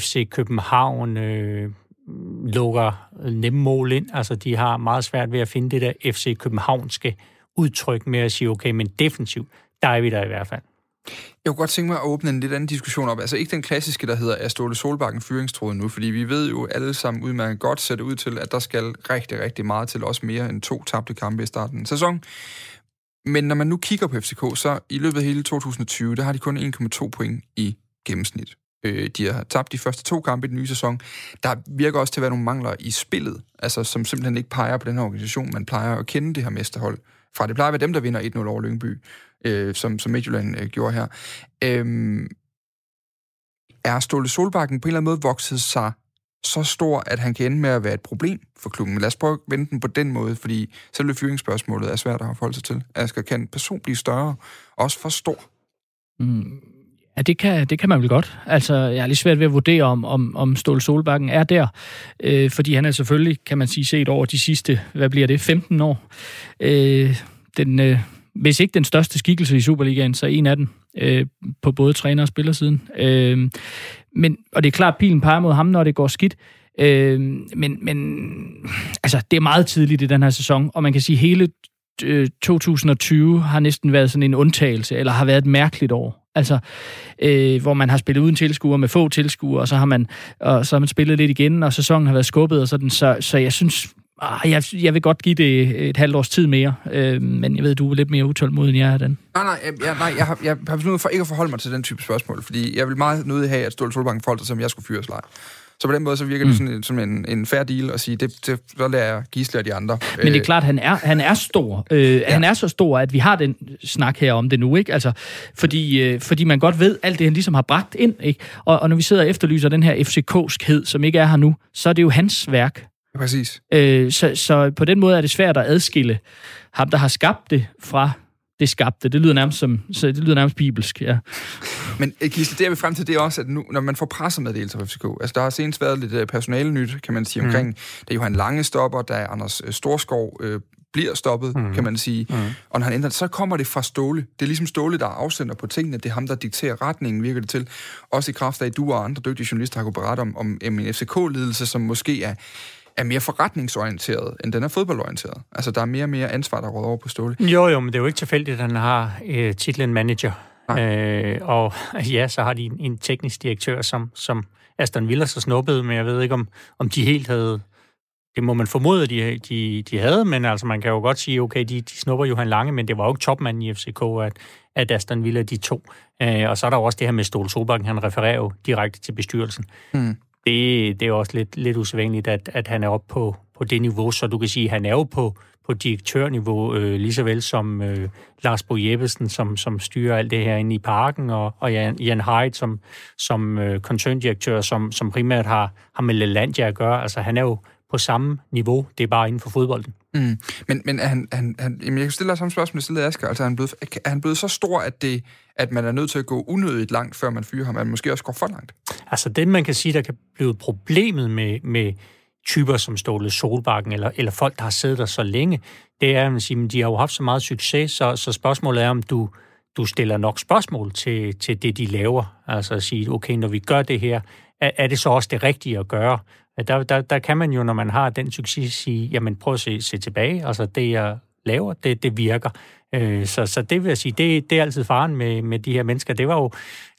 FC København øh, lukker nemme mål ind. Altså, de har meget svært ved at finde det der FC Københavnske udtryk med at sige, okay, men defensivt, der er vi der i hvert fald. Jeg kunne godt tænke mig at åbne en lidt anden diskussion op. Altså ikke den klassiske, der hedder, er Ståle Solbakken fyringstråden nu? Fordi vi ved jo alle sammen udmærket godt sætte ud til, at der skal rigtig, rigtig meget til, også mere end to tabte kampe i starten af sæson. Men når man nu kigger på FCK, så i løbet af hele 2020, der har de kun 1,2 point i gennemsnit. Øh, de har tabt de første to kampe i den nye sæson. Der virker også til at være nogle mangler i spillet, altså som simpelthen ikke peger på den her organisation. Man plejer at kende det her mesterhold fra. Det plejer at være dem, der vinder 1-0 over Lyngby, øh, som, som Midtjylland øh, gjorde her. Øh, er Ståle Solbakken på en eller anden måde vokset sig så stor, at han kan ende med at være et problem for klubben. Men lad os prøve at vende den på den måde, fordi selve fyringsspørgsmålet er svært at forholde sig til. Asger, kan en person blive større, også for stor? Mm, Ja, det kan, det kan man vel godt. Altså, jeg er lidt svært ved at vurdere, om, om, om Ståle Solbakken er der. Øh, fordi han er selvfølgelig, kan man sige, set over de sidste, hvad bliver det, 15 år. Øh, den, øh, hvis ikke den største skikkelse i Superligaen, så en af dem øh, på både træner og spillersiden. Øh, men, og det er klart, at pilen peger mod ham, når det går skidt. Øh, men, men altså, det er meget tidligt i den her sæson, og man kan sige, at hele øh, 2020 har næsten været sådan en undtagelse, eller har været et mærkeligt år. Altså, øh, hvor man har spillet uden tilskuere, med få tilskuere, og så har man, og så har man spillet lidt igen, og sæsonen har været skubbet, og sådan, så, så jeg synes, ah, jeg, jeg vil godt give det et halvt års tid mere, øh, men jeg ved, du er lidt mere utålmodig, end jeg er den. Nej, nej, jeg, jeg, nej, jeg har, jeg har besluttet for ikke at forholde mig til den type spørgsmål, fordi jeg vil meget nødig have, at Ståle Solbakken forholdt sig, som jeg skulle fyres lege. Så på den måde, så virker mm. det sådan, som en, en fair deal at sige, det, det, så lader jeg Gisle og de andre. Men det er klart, han er, han er stor. Øh, ja. Han er så stor, at vi har den snak her om det nu, ikke? Altså, fordi, øh, fordi man godt ved alt det, han ligesom har bragt ind, ikke? Og, og når vi sidder og efterlyser den her FCK-skhed, som ikke er her nu, så er det jo hans værk. Ja, præcis. Øh, så, så på den måde er det svært at adskille ham, der har skabt det, fra det skabte. Det lyder nærmest som, så det lyder nærmest bibelsk, ja. Men eh, Gisle, det er vi frem til, det er også, at nu, når man får pressemeddelelser fra FCK, altså der har senest været lidt uh, personale nyt, kan man sige, mm. omkring, der er Johan Lange stopper, der er Anders uh, Storskov, uh, bliver stoppet, mm. kan man sige. Mm. Og når han ændrer så kommer det fra Ståle. Det er ligesom Ståle, der er afsender på tingene. Det er ham, der dikterer retningen, virker det til. Også i kraft af, at du og andre dygtige journalister har kunnet berette om, om en FCK-ledelse, som måske er er mere forretningsorienteret, end den er fodboldorienteret. Altså, der er mere og mere ansvar, der råder over på Ståle. Jo, jo, men det er jo ikke tilfældigt, at han har øh, titlen manager. Øh, og ja, så har de en, en teknisk direktør, som, som Aston Villa så snuppede, men jeg ved ikke, om, om de helt havde... Det må man formode, de, de, de havde, men altså man kan jo godt sige, okay, de, de snupper Johan Lange, men det var jo ikke topmanden i FCK, at, at Aston Villa de to. Øh, og så er der jo også det her med Ståle Solbakken, han refererer jo direkte til bestyrelsen. Mm det, det er også lidt, lidt usædvanligt, at, at han er oppe på, på det niveau, så du kan sige, at han er jo på, på direktørniveau, øh, lige så vel som øh, Lars Bo Jeppesen, som, som styrer alt det her inde i parken, og, og Jan, Jan Heidt som, som øh, koncerndirektør, som, som primært har, har med Lelandia at gøre. Altså, han er jo på samme niveau, det er bare inden for fodbolden. Mm. Men, men er han, han, han, jamen jeg kan stille dig samme spørgsmål, jeg stillede Asger. Altså, er han, blevet, er han blevet så stor, at, det, at man er nødt til at gå unødigt langt, før man fyrer ham, at måske også går for langt? Altså, det man kan sige, der kan blive problemet med, med typer som Ståle Solbakken, eller, eller folk, der har siddet der så længe, det er, at man siger, at de har jo haft så meget succes, så, så spørgsmålet er, om du, du stiller nok spørgsmål til, til det, de laver. Altså at sige, okay, når vi gør det her, er, er det så også det rigtige at gøre? Der, der, der kan man jo, når man har den succes, sige, jamen prøv at se, se tilbage. Altså det, jeg laver, det, det virker. Øh, så, så det vil jeg sige, det, det er altid faren med, med de her mennesker. Det var jo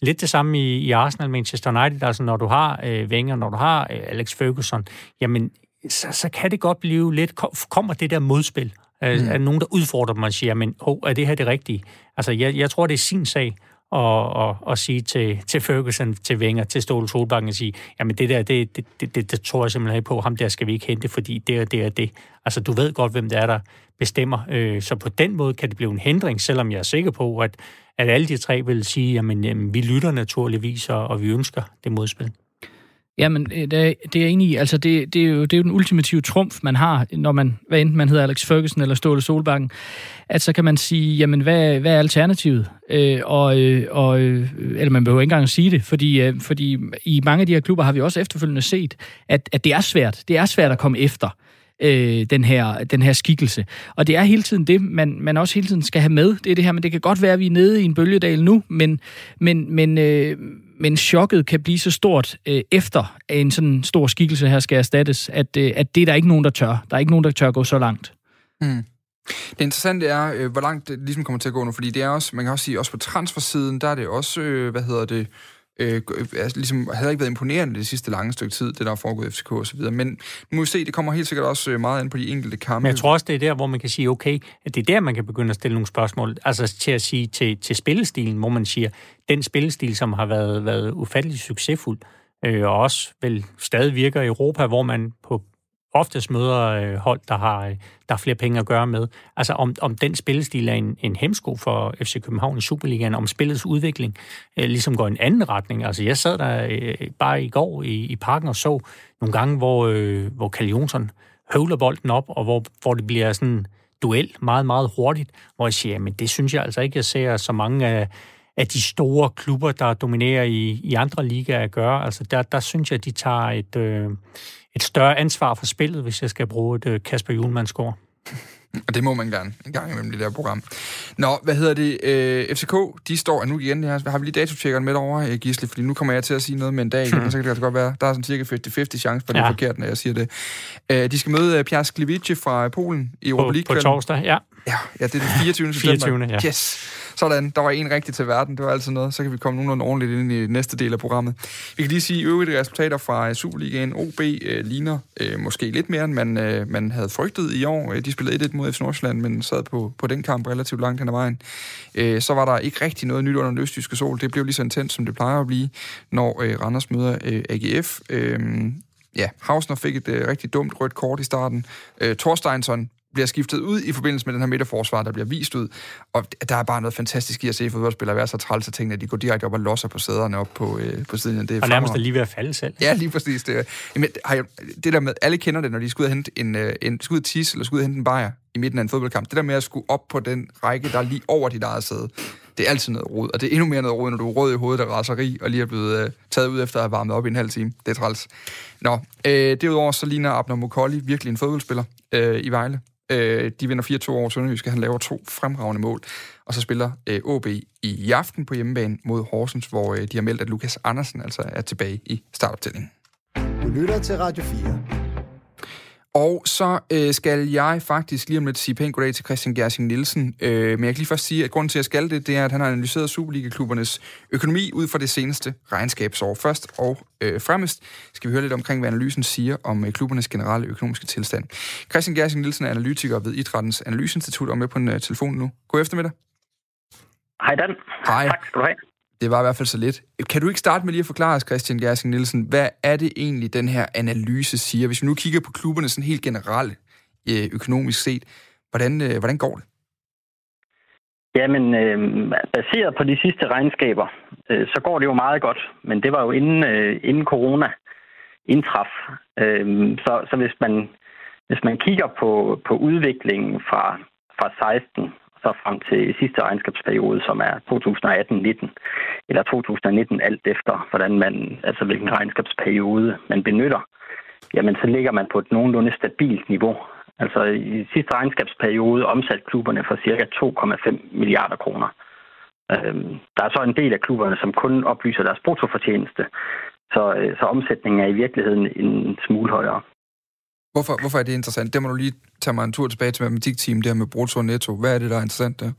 lidt det samme i, i Arsenal, Manchester United. Altså når du har øh, Wenger, når du har øh, Alex Ferguson, jamen så, så kan det godt blive lidt, kommer det der modspil. Øh, mm. Er nogen, der udfordrer dem og siger, men oh, er det her det rigtige? Altså jeg, jeg tror, det er sin sag og, og, og sige til, til Ferguson, til Wenger, til Ståle Solbakken og sige, jamen det der, det, det, det, det, det tror jeg simpelthen ikke på, ham der skal vi ikke hente, fordi det er det er det. Altså du ved godt, hvem det er, der bestemmer. Øh, så på den måde kan det blive en hindring, selvom jeg er sikker på, at, at alle de tre vil sige, jamen, jamen vi lytter naturligvis, og, og vi ønsker det modspil. Jamen, øh, det er, det er jeg enig i. Altså, det, det, er jo, det er jo den ultimative trumf, man har, når man, hvad enten man hedder Alex Ferguson eller Ståle Solbakken, at så kan man sige, jamen, hvad, hvad er alternativet? Øh, og, øh, og, øh, eller man behøver ikke engang at sige det, fordi, øh, fordi i mange af de her klubber har vi også efterfølgende set, at, at det er svært. Det er svært at komme efter øh, den, her, den her skikkelse. Og det er hele tiden det, man, man også hele tiden skal have med. Det er det her, men det kan godt være, at vi er nede i en bølgedal nu, men, men, men, øh, men chokket kan blive så stort øh, efter at en sådan stor skikkelse her skal erstattes, at, øh, at det er der ikke nogen, der tør. Der er ikke nogen, der tør gå så langt. Mm. Det interessante er, øh, hvor langt det ligesom kommer til at gå nu, fordi det er også, man kan også sige, også på transfersiden, der er det også, øh, hvad hedder det, øh, Øh, øh, altså, ligesom, havde ikke været imponerende det sidste lange stykke tid, det der er foregået i FCK og så videre. Men nu må vi se, det kommer helt sikkert også øh, meget ind på de enkelte kampe. Men jeg tror også, det er der, hvor man kan sige, okay, at det er der, man kan begynde at stille nogle spørgsmål. Altså til at sige til, til spillestilen, hvor man siger, den spillestil, som har været, været ufattelig succesfuld, øh, og også vel stadig virker i Europa, hvor man på oftest møder øh, hold, der har, øh, der har flere penge at gøre med. Altså om, om den spillestil er en, en hemsko for FC København i Superligaen, om spillets udvikling øh, ligesom går i en anden retning. Altså jeg sad der øh, bare i går i, i parken og så nogle gange, hvor, øh, hvor Carl Jonsson høvler bolden op, og hvor, hvor det bliver sådan duel meget, meget hurtigt, hvor jeg siger, men det synes jeg altså ikke, jeg ser så mange af, af de store klubber, der dominerer i, i andre ligaer at gøre. Altså der, der synes jeg, de tager et, øh, et større ansvar for spillet, hvis jeg skal bruge et øh, Kasper Julemand-score. Og det må man gerne en gang imellem det der program. Nå, hvad hedder det? Øh, FCK, de står, nu igen, her, har vi lige datotjekkeren med over, øh, Gisle, fordi nu kommer jeg til at sige noget med en dag, hmm. så kan det altså godt være, der er sådan cirka 50-50 chance for, det ja. er forkert, når jeg siger det. Øh, de skal møde øh, Pierre Sklevici fra Polen i Europa League. På torsdag, ja. Ja, ja, det er den 24. 24. Ja. Yes. Sådan, der var en rigtig til verden. Det var altid noget. Så kan vi komme nogenlunde ordentligt ind i næste del af programmet. Vi kan lige sige, at øvrige resultater fra øh, Superligaen. OB øh, ligner øh, måske lidt mere, end man, øh, man havde frygtet i år. Øh, de spillede 1-1 mod FC Nordsjælland, men sad på, på den kamp relativt langt hen ad vejen. Øh, så var der ikke rigtig noget nyt under den østjyske sol. Det blev lige så intens, som det plejer at blive, når øh, Randers møder øh, AGF. Øh, ja, Hausner fik et øh, rigtig dumt rødt kort i starten. Øh, Thorsteinsson bliver skiftet ud i forbindelse med den her midterforsvar, der bliver vist ud. Og der er bare noget fantastisk i at se fodboldspillere være så træls af tingene, at de går direkte op og losser på sæderne op på, øh, på siden. Det er og nærmest er lige ved at falde selv. Ja, lige præcis. Det, jamen, det der med, alle kender det, når de skal ud og hente en, øh, en, skal ud tisse, eller skal ud og hente en bajer i midten af en fodboldkamp. Det der med at skulle op på den række, der er lige over dit eget sæde, det er altid noget rod. Og det er endnu mere noget rod, når du er rød i hovedet af raseri, og lige er blevet øh, taget ud efter at have varmet op i en halv time. Det er træls. Nå, øh, derudover så ligner Abner Mokolli virkelig en fodboldspiller øh, i Vejle. Øh, de vinder 4-2 over Sønderjyske. Han laver to fremragende mål. Og så spiller øh, OB i aften på hjemmebane mod Horsens, hvor øh, de har meldt, at Lukas Andersen altså er tilbage i startoptællingen. Du lytter til Radio 4. Og så øh, skal jeg faktisk lige om lidt sige pænt goddag til Christian Gersing Nielsen. Øh, men jeg kan lige først sige, at grunden til, at jeg skal det, det er, at han har analyseret Superliga-klubbernes økonomi ud fra det seneste regnskabsår. Først og øh, fremmest skal vi høre lidt omkring, hvad analysen siger om øh, klubbernes generelle økonomiske tilstand. Christian Gersing Nielsen er analytiker ved Idrættens Analyseinstitut og med på en øh, telefon nu. God eftermiddag. Hej Dan. Hej. Tak skal du have. Det var i hvert fald så lidt. Kan du ikke starte med lige at forklare os, Christian Gersing Nielsen, hvad er det egentlig, den her analyse siger? Hvis vi nu kigger på klubberne sådan helt generelt øh, økonomisk set, hvordan, øh, hvordan går det? Jamen, øh, baseret på de sidste regnskaber, øh, så går det jo meget godt. Men det var jo inden, øh, inden corona indtraf. Øh, så, så hvis man hvis man kigger på, på udviklingen fra, fra 16 så frem til sidste regnskabsperiode, som er 2018-19, eller 2019, alt efter, hvordan man, altså hvilken regnskabsperiode man benytter, jamen så ligger man på et nogenlunde stabilt niveau. Altså i sidste regnskabsperiode omsatte klubberne for ca. 2,5 milliarder kroner. Øhm, der er så en del af klubberne, som kun oplyser deres bruttofortjeneste, så, øh, så omsætningen er i virkeligheden en smule højere. Hvorfor, hvorfor er det interessant? Det må du lige tage mig en tur tilbage til matematikteam, der med brutto og netto. Hvad er det, der er interessant der?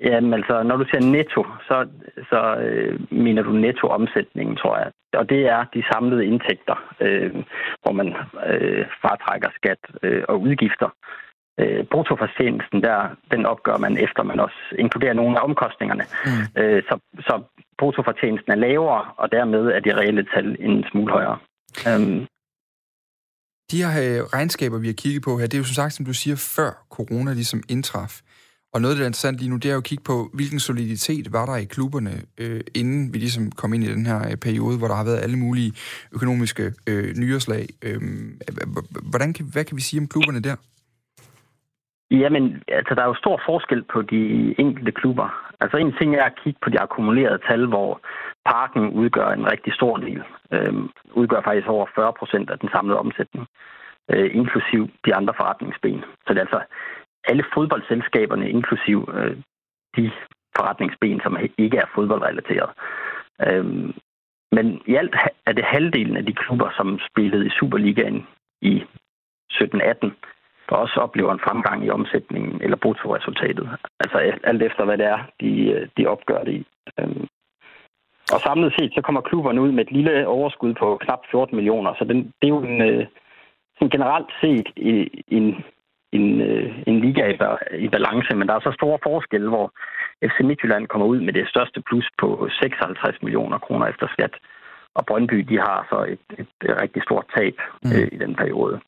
Jamen altså, når du siger netto, så, så øh, mener du nettoomsætningen, tror jeg. Og det er de samlede indtægter, øh, hvor man øh, fratrækker skat øh, og udgifter. Øh, bruttofortjenesten, der, den opgør man efter, man også inkluderer nogle af omkostningerne. Mm. Øh, så, så bruttofortjenesten er lavere, og dermed er de reelle tal en smule højere. Øh, de her øh, regnskaber, vi har kigget på her, det er jo som sagt, som du siger, før corona ligesom indtraf. Og noget, der er interessant lige nu, det er jo at kigge på, hvilken soliditet var der i klubberne, øh, inden vi ligesom kom ind i den her øh, periode, hvor der har været alle mulige økonomiske øh, nyerslag. Øh, hvordan kan, hvad kan vi sige om klubberne der? Jamen, altså, der er jo stor forskel på de enkelte klubber. Altså, en ting er at kigge på de akkumulerede tal, hvor parken udgør en rigtig stor del. Øhm, udgør faktisk over 40 procent af den samlede omsætning, øh, inklusiv de andre forretningsben. Så det er altså alle fodboldselskaberne, inklusiv øh, de forretningsben, som ikke er fodboldrelateret. Øhm, Men i alt er det halvdelen af de klubber, som spillede i Superligaen i 17-18, der også oplever en fremgang i omsætningen eller bruttoresultatet. Altså alt efter, hvad det er, de, de opgør det i. Øhm, og samlet set, så kommer klubberne ud med et lille overskud på knap 14 millioner, så den, det er jo en, øh, sådan generelt set en, en, øh, en liga i, balance, men der er så store forskelle, hvor FC Midtjylland kommer ud med det største plus på 56 millioner kroner efter skat, og Brøndby de har så et, et, et rigtig stort tab mm. øh, i den periode.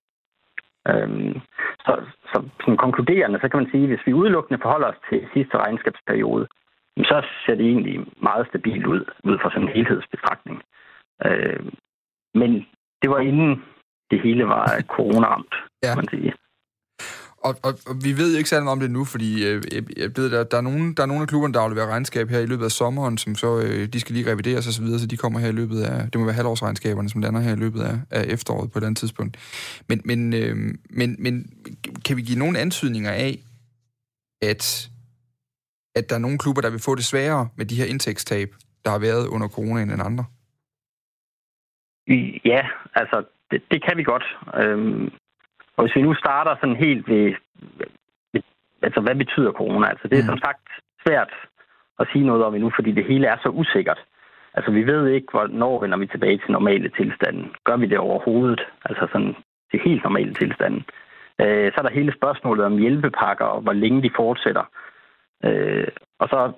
Øhm, så så sådan konkluderende, så kan man sige, at hvis vi udelukkende forholder os til sidste regnskabsperiode, så ser det egentlig meget stabilt ud, ud fra sådan en helhedsbetragtning. Øh, men det var inden det hele var corona-ramt, ja. kan man sige. Og, og, og vi ved ikke særlig om det nu, fordi øh, jeg ved, der, der, er nogen, der er nogle af klubberne, der afleverer regnskab her i løbet af sommeren, som så øh, de skal lige revideres osv., så, så de kommer her i løbet af, det må være halvårsregnskaberne, som lander her i løbet af, af efteråret på et andet tidspunkt. Men, men, øh, men, men kan vi give nogle antydninger af, at at der er nogle klubber, der vil få det sværere med de her indtægtstab, der har været under coronaen end andre? Ja, altså det, det kan vi godt. Øhm, og hvis vi nu starter sådan helt ved, ved altså hvad betyder corona? Altså det er mm. som sagt svært at sige noget om endnu, fordi det hele er så usikkert. Altså vi ved ikke, hvornår vender vi tilbage til normale tilstanden. Gør vi det overhovedet? Altså sådan til helt normale tilstanden. Øh, så er der hele spørgsmålet om hjælpepakker og hvor længe de fortsætter. Øh, og så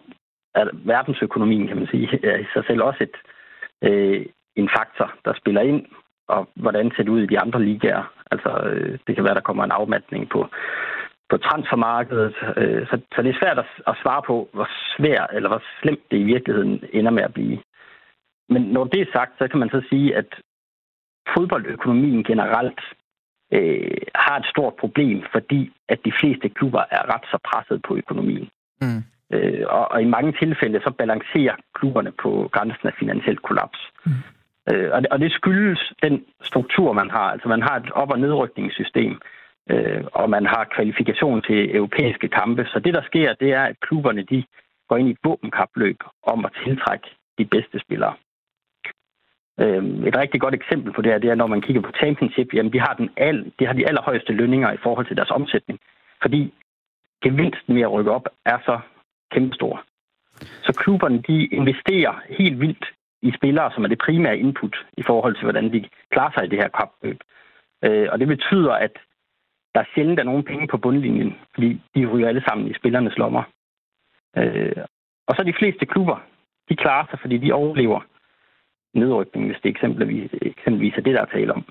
er verdensøkonomien, kan man sige, er i sig selv også et, øh, en faktor, der spiller ind, og hvordan ser det ud i de andre ligaer. Altså, øh, det kan være, der kommer en afmatning på, på transfermarkedet. Øh, så, så det er svært at, at svare på, hvor svært eller hvor slemt det i virkeligheden ender med at blive. Men når det er sagt, så kan man så sige, at fodboldøkonomien generelt øh, har et stort problem, fordi at de fleste klubber er ret så presset på økonomien. Mm. Øh, og, og i mange tilfælde så balancerer klubberne på grænsen af finansielt kollaps. Mm. Øh, og, det, og det skyldes den struktur, man har. Altså man har et op- og nedrykningssystem, øh, og man har kvalifikation til europæiske kampe. Så det, der sker, det er, at klubberne de går ind i et våbenkapløb om at tiltrække de bedste spillere. Øh, et rigtig godt eksempel på det her, det er, når man kigger på Championship, jamen de har, den al, de har de allerhøjeste lønninger i forhold til deres omsætning. Fordi gevinsten ved at rykke op er så kæmpestor. Så klubberne de investerer helt vildt i spillere, som er det primære input i forhold til, hvordan de klarer sig i det her kapløb. Øh, og det betyder, at der er sjældent er nogen penge på bundlinjen, fordi de ryger alle sammen i spillernes lommer. Øh, og så de fleste klubber, de klarer sig, fordi de overlever nedrykning, hvis det eksempelvis, eksempelvis er det, der er tale om.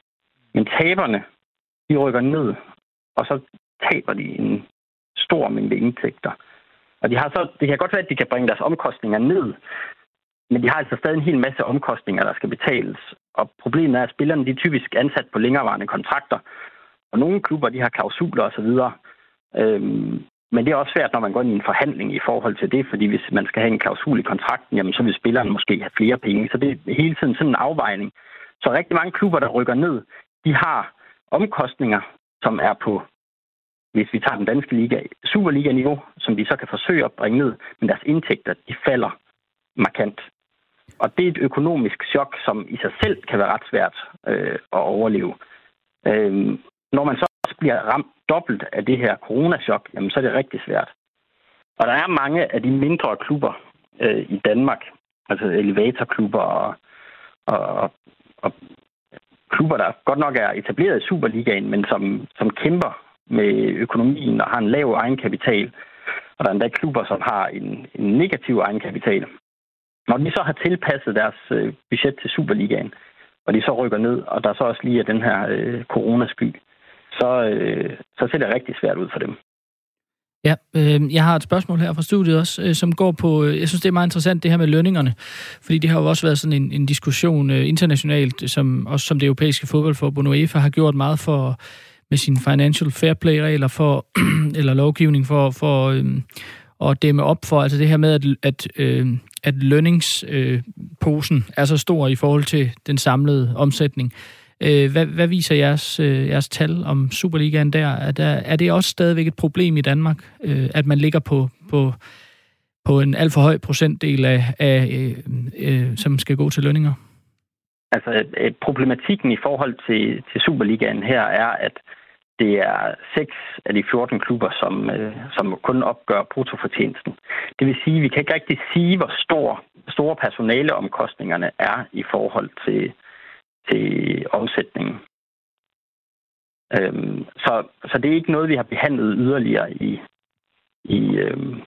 Men taberne, de rykker ned, og så taber de en stor mængde indtægter. Og de har så, det kan godt være, at de kan bringe deres omkostninger ned, men de har altså stadig en hel masse omkostninger, der skal betales. Og problemet er, at spillerne de er typisk ansat på længerevarende kontrakter, og nogle klubber de har klausuler osv. Øhm, men det er også svært, når man går ind i en forhandling i forhold til det, fordi hvis man skal have en klausul i kontrakten, jamen, så vil spilleren måske have flere penge. Så det er hele tiden sådan en afvejning. Så rigtig mange klubber, der rykker ned, de har omkostninger, som er på hvis vi tager den danske liga, Superliga-niveau, som de så kan forsøge at bringe ned, men deres indtægter, de falder markant. Og det er et økonomisk chok, som i sig selv kan være ret svært øh, at overleve. Øh, når man så også bliver ramt dobbelt af det her coronachok, jamen så er det rigtig svært. Og der er mange af de mindre klubber øh, i Danmark, altså elevatorklubber og, og, og klubber, der godt nok er etableret i Superligaen, men som, som kæmper med økonomien og har en lav egenkapital, og der er endda klubber, som har en, en negativ egenkapital. Når de så har tilpasset deres øh, budget til Superligaen, og de så rykker ned, og der så også lige er den her øh, coronasky, så, øh, så ser det rigtig svært ud for dem. Ja, øh, jeg har et spørgsmål her fra studiet også, øh, som går på, øh, jeg synes det er meget interessant det her med lønningerne, fordi det har jo også været sådan en, en diskussion øh, internationalt, som også som det europæiske fodboldforbund UEFA har gjort meget for med sine financial fair play-regler for, eller lovgivning for, for øh, at dæmme op for, altså det her med, at, at, øh, at lønningsposen øh, er så stor i forhold til den samlede omsætning. Øh, hvad, hvad viser jeres, øh, jeres tal om Superligaen der? Er, der? er det også stadigvæk et problem i Danmark, øh, at man ligger på, på, på en alt for høj procentdel af, af øh, øh, som skal gå til lønninger? Altså, problematikken i forhold til, til Superligaen her er, at det er seks af de 14 klubber, som, øh, som kun opgør bruttofortjenesten. Det vil sige, at vi kan ikke rigtig sige, hvor stor, store personaleomkostningerne er i forhold til, til omsætningen. Øhm, så, så det er ikke noget, vi har behandlet yderligere i, i, øhm,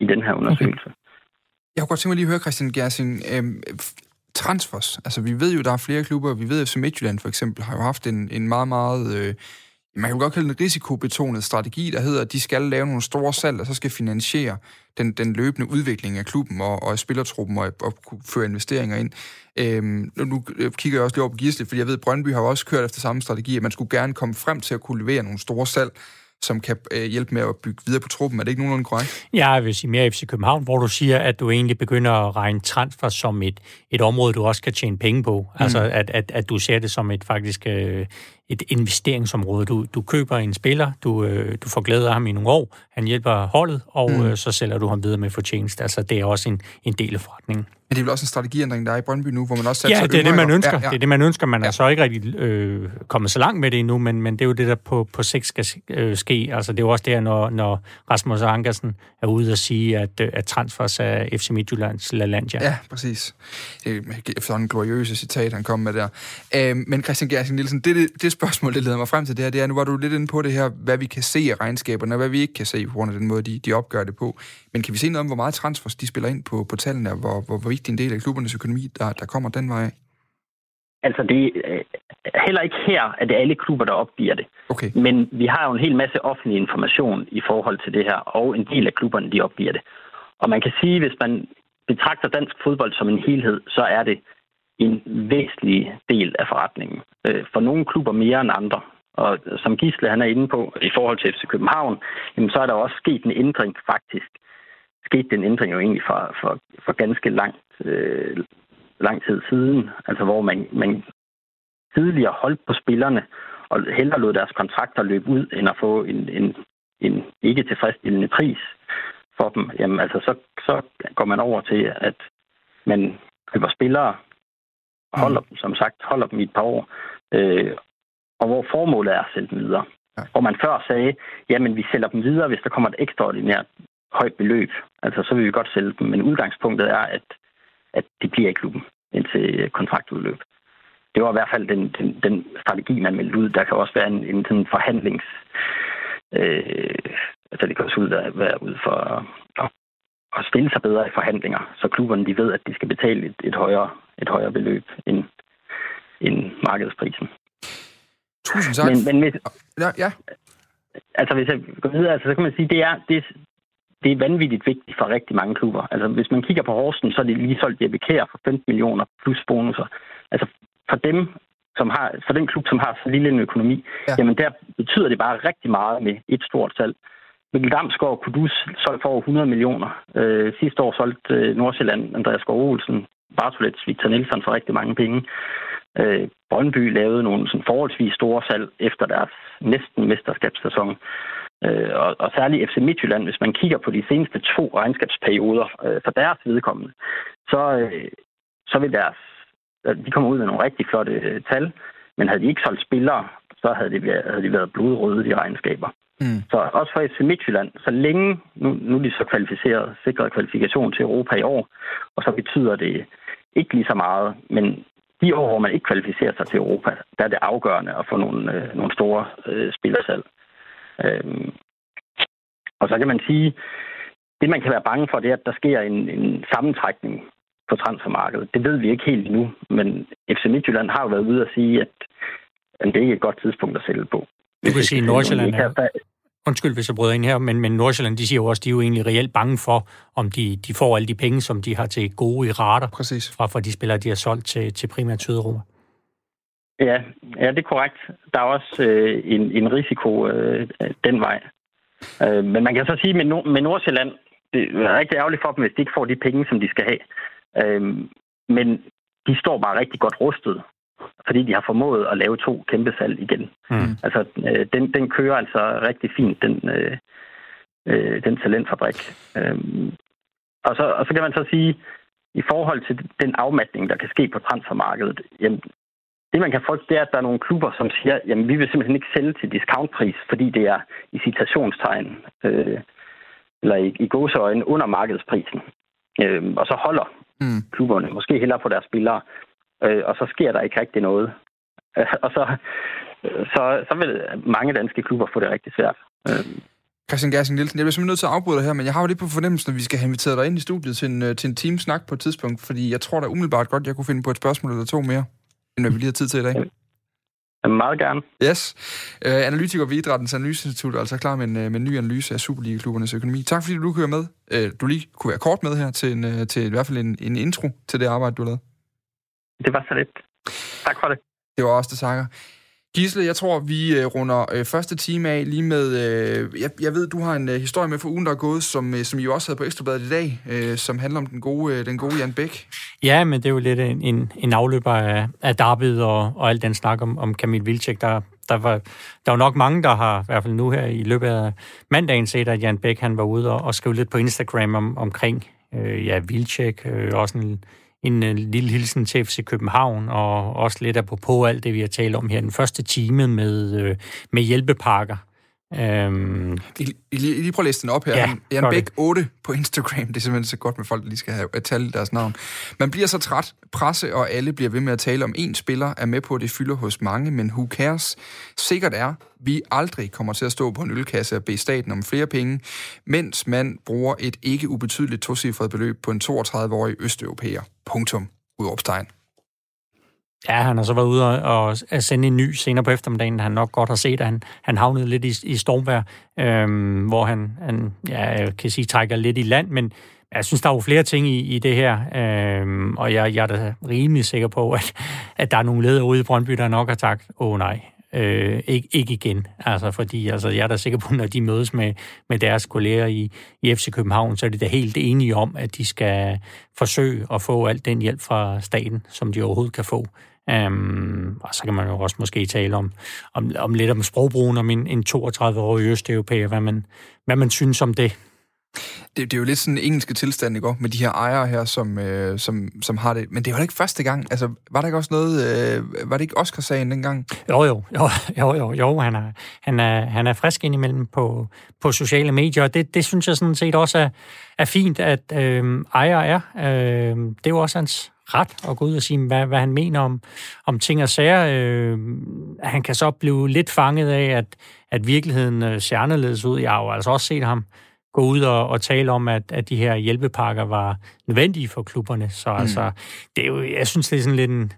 i den her undersøgelse. Okay. Jeg kunne godt tænke mig lige at høre, Christian Gersing, øhm, transfers. Altså, vi ved jo, der er flere klubber. Vi ved, at Midtjylland for eksempel har jo haft en, en meget, meget... Øh, man kan jo godt kalde en risikobetonet strategi, der hedder, at de skal lave nogle store salg, og så skal finansiere den, den løbende udvikling af klubben og, og spillertruppen og, og føre investeringer ind. Øhm, nu kigger jeg også lige over på Gisle, fordi jeg ved, at Brøndby har også kørt efter samme strategi, at man skulle gerne komme frem til at kunne levere nogle store salg, som kan øh, hjælpe med at bygge videre på truppen. Er det ikke nogenlunde korrekt? Ja, jeg vil sige mere FC København, hvor du siger, at du egentlig begynder at regne transfer som et, et område, du også kan tjene penge på. Mm. Altså, at, at, at du ser det som et faktisk øh, et investeringsområde. Du, du køber en spiller, du, øh, du får glæde af ham i nogle år, han hjælper holdet, og mm. øh, så sælger du ham videre med fortjeneste. Altså, det er også en, en del af forretningen. Men det er vel også en strategiændring, der er i Brøndby nu, hvor man også Ja, det er det, man ønsker. Ja, ja. Det er det, man ønsker. Man ja. er så ikke rigtig øh, kommet så langt med det endnu, men, men det er jo det, der på, på sigt skal øh, ske. Altså, det er jo også der, når, når Rasmus Ankersen er ude og sige, at, øh, at transfers af FC Midtjyllands LaLandia. Ja, præcis. Det er efter en gloriøse citat, han kom med der. Øh, men Christian Gersing Nielsen, det, det, det spørgsmål, det leder mig frem til det her, det er, nu var du lidt inde på det her, hvad vi kan se af regnskaberne, og hvad vi ikke kan se på grund af den måde, de, de opgør det på. Men kan vi se noget om, hvor meget transfers de spiller ind på, på tallene, og hvor, hvor, hvor vigtig en del af klubbernes økonomi, der, der kommer den vej? Altså, det er heller ikke her, at det er alle klubber, der opgiver det. Okay. Men vi har jo en hel masse offentlig information i forhold til det her, og en del af klubberne, de opgiver det. Og man kan sige, hvis man betragter dansk fodbold som en helhed, så er det en væsentlig del af forretningen. Øh, for nogle klubber mere end andre. Og som Gisle han er inde på, i forhold til FC København, jamen, så er der også sket en ændring faktisk. Sket den ændring jo egentlig for, for, for ganske langt, øh, lang tid siden. Altså hvor man, man tidligere holdt på spillerne og hellere lod deres kontrakter løbe ud, end at få en, en, en ikke tilfredsstillende pris for dem. Jamen altså, så, så går man over til, at man køber spillere, holder mm. dem, som sagt, holder dem i et par år, øh, og hvor formålet er at sælge dem videre. Ja. Hvor man før sagde, jamen vi sælger dem videre, hvis der kommer et ekstraordinært højt beløb. Altså så vil vi godt sælge dem, men udgangspunktet er, at, at de bliver i klubben indtil kontraktudløb. Det var i hvert fald den, den, den strategi, man meldte ud. Der kan også være en, en sådan forhandlings... Øh, altså det kan også ud at være ud for at, at stille sig bedre i forhandlinger, så klubberne de ved, at de skal betale et, et, højere, et højere beløb end, end markedsprisen. Tusind tak. Men, men hvis, ja, ja. Altså, hvis jeg går videre, altså, så kan man sige, det er, det, det er vanvittigt vigtigt for rigtig mange klubber. Altså, hvis man kigger på Horsten, så er det lige solgt Jeppe Kær for 15 millioner plus bonusser. Altså, for dem, som har, for den klub, som har så lille en økonomi, ja. jamen der betyder det bare rigtig meget med et stort salg. Mikkel Damsgaard kunne du solgt for over 100 millioner. Øh, sidste år solgte øh, Nordsjælland Andreas Skov Olsen, Bartolets, Victor Nielsen for rigtig mange penge. Øh, Brøndby lavede nogle sådan forholdsvis store salg efter deres næsten mesterskabssæson. Øh, og, og særligt FC Midtjylland, hvis man kigger på de seneste to regnskabsperioder øh, for deres vedkommende, så, øh, så vil deres... De kommer ud med nogle rigtig flotte øh, tal, men havde de ikke solgt spillere, så havde de været, havde de været blodrøde, de regnskaber. Mm. Så også for FC Midtjylland, så længe, nu, nu er de så kvalificeret, sikret kvalifikation til Europa i år, og så betyder det ikke lige så meget, men de år, hvor man ikke kvalificerer sig til Europa, der er det afgørende at få nogle, øh, nogle store øh, spillersalg. Øhm, og så kan man sige, det man kan være bange for, det er, at der sker en, en sammentrækning på transfermarkedet. Det ved vi ikke helt endnu, men FC Midtjylland har jo været ude at sige, at, at det ikke er et godt tidspunkt at sælge på. Du kan sige, at Nordsjælland er, Undskyld, hvis jeg bryder ind her, men, men Nordsjælland, de siger jo også, de er jo egentlig reelt bange for, om de, de får alle de penge, som de har til gode i rater, Præcis. fra for de spillere, de har solgt til, til primært Sydeuropa. Ja, ja, det er korrekt. Der er også øh, en, en risiko øh, den vej. Øh, men man kan så sige, med, Nord- med Nordsjælland, det er rigtig ærgerligt for dem, hvis de ikke får de penge, som de skal have. Øh, men de står bare rigtig godt rustet fordi de har formået at lave to kæmpe salg igen. Mm. Altså, øh, den, den kører altså rigtig fint, den, øh, øh, den talentfabrik. Øh, og, så, og så kan man så sige, i forhold til den afmatning, der kan ske på transfermarkedet, jamen, det man kan frygte, det er, at der er nogle klubber, som siger, jamen vi vil simpelthen ikke sælge til discountpris, fordi det er i citationstegn, øh, eller i, i gåseøjne under markedsprisen. Øh, og så holder mm. klubberne måske hellere på deres spillere, øh, og så sker der ikke rigtig noget. Øh, og så, så, så vil mange danske klubber få det rigtig svært. Øh. Christian Gersing Nielsen, jeg bliver simpelthen nødt til at afbryde dig her, men jeg har jo lidt på fornemmelsen, at vi skal have inviteret dig ind i studiet til en, øh, til en team snak på et tidspunkt, fordi jeg tror da umiddelbart godt, jeg kunne finde på et spørgsmål eller to mere, end hvad vi lige har tid til i dag. Jamen, meget gerne. Yes. Uh, analytiker ved Idrættens Analyseinstitut er altså klar med en, med en ny analyse af Superliga-klubbernes økonomi. Tak fordi du kører med. Uh, du lige kunne være kort med her til, en, til i hvert fald en, en intro til det arbejde, du har lavet. Det var så lidt. Tak for det. Det var også det, Sanger. Gisle, jeg tror, vi øh, runder øh, første time af lige med... Øh, jeg, jeg ved, du har en øh, historie med for ugen, der er gået, som, øh, som I også havde på Ekstrabladet i dag, øh, som handler om den gode, øh, den gode Jan Bæk. Ja, men det er jo lidt en, en, en afløber af, af Darby'et og, og alt den snak om, om Kamil Vilcek. Der, der, var, der var nok mange, der har, i hvert fald nu her i løbet af mandagen, set, at Jan Bæk han var ude og, og skrev lidt på Instagram om, omkring øh, ja, Vilcek, øh, også en en øh, lille hilsen til FC København, og også lidt apropos alt det, vi har talt om her den første time med, øh, med hjælpepakker. Um, I, I, I lige prøv at læse den op her. Ja, Jan Bæk 8 på Instagram. Det er simpelthen så godt med folk, der lige skal have at tale deres navn. Man bliver så træt. Presse og alle bliver ved med at tale om en spiller, er med på, at det fylder hos mange, men who cares? Sikkert er, vi aldrig kommer til at stå på en ølkasse og bede staten om flere penge, mens man bruger et ikke ubetydeligt tocifret beløb på en 32-årig østeuropæer. Punktum. Udopstegn. Ja, han har så været ude og, og sende en ny senere på eftermiddagen. Han nok godt har set, at han, han havnede lidt i, i stormvær, øhm, hvor han, han ja, kan sige, trækker lidt i land, men jeg synes, der er jo flere ting i, i det her, øhm, og jeg, jeg er da rimelig sikker på, at, at der er nogle ledere ude i Brøndby, der nok har sagt, åh oh, nej, øh, ikke, ikke igen. Altså, fordi altså, jeg er da sikker på, når de mødes med, med deres kolleger i, i FC København, så er de da helt enige om, at de skal forsøge at få alt den hjælp fra staten, som de overhovedet kan få. Um, og så kan man jo også måske tale om, om, om lidt om sprogbrugen om en, en 32-årig østeuropæer, hvad man, hvad man synes om det. Det, det er jo lidt sådan en engelske tilstand, ikke? Med de her ejere her, som, øh, som, som har det. Men det var ikke første gang. Altså, var der ikke også noget... Øh, var det ikke Oscar-sagen dengang? Jo, jo. Jo, jo, jo. jo. Han, er, han, er, han er frisk indimellem på, på sociale medier, og det, det synes jeg sådan set også er, er fint, at øh, ejere er. Øh, det er jo også hans ret at gå ud og sige, hvad, hvad han mener om, om ting og sager. Øh, han kan så blive lidt fanget af, at, at virkeligheden øh, ser anderledes ud. Jeg har jo altså også set ham gå ud og, og tale om, at, at de her hjælpepakker var nødvendige for klubberne. Så mm. altså, det er jo, jeg synes, det er sådan lidt en,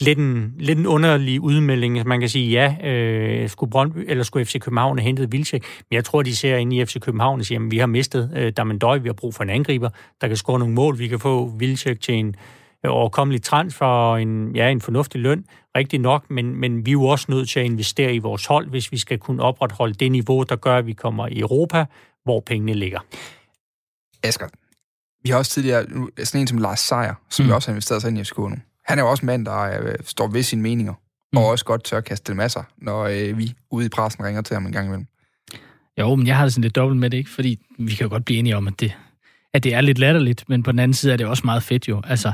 lidt en, lidt en underlig udmelding. Man kan sige, ja, øh, skulle, Brøndby, eller skulle FC København have hentet Vilcek, men jeg tror, de ser ind i FC København og siger, at vi har mistet øh, Damendøj, vi har brug for en angriber, der kan score nogle mål, vi kan få Vilcek til en overkommelig transfer og en, ja, en fornuftig løn, rigtig nok, men, men vi er jo også nødt til at investere i vores hold, hvis vi skal kunne opretholde det niveau, der gør, at vi kommer i Europa, hvor pengene ligger. Asger, vi har også tidligere sådan en som Lars Seier, som mm. vi også har investeret sig ind i FCK nu. Han er jo også en mand, der øh, står ved sine meninger, mm. og også godt tør at kaste det masser, når øh, vi ude i pressen ringer til ham en gang imellem. Jo, men jeg har det sådan lidt dobbelt med det, ikke? Fordi vi kan jo godt blive enige om, at det, at det er lidt latterligt, men på den anden side er det også meget fedt jo. Altså,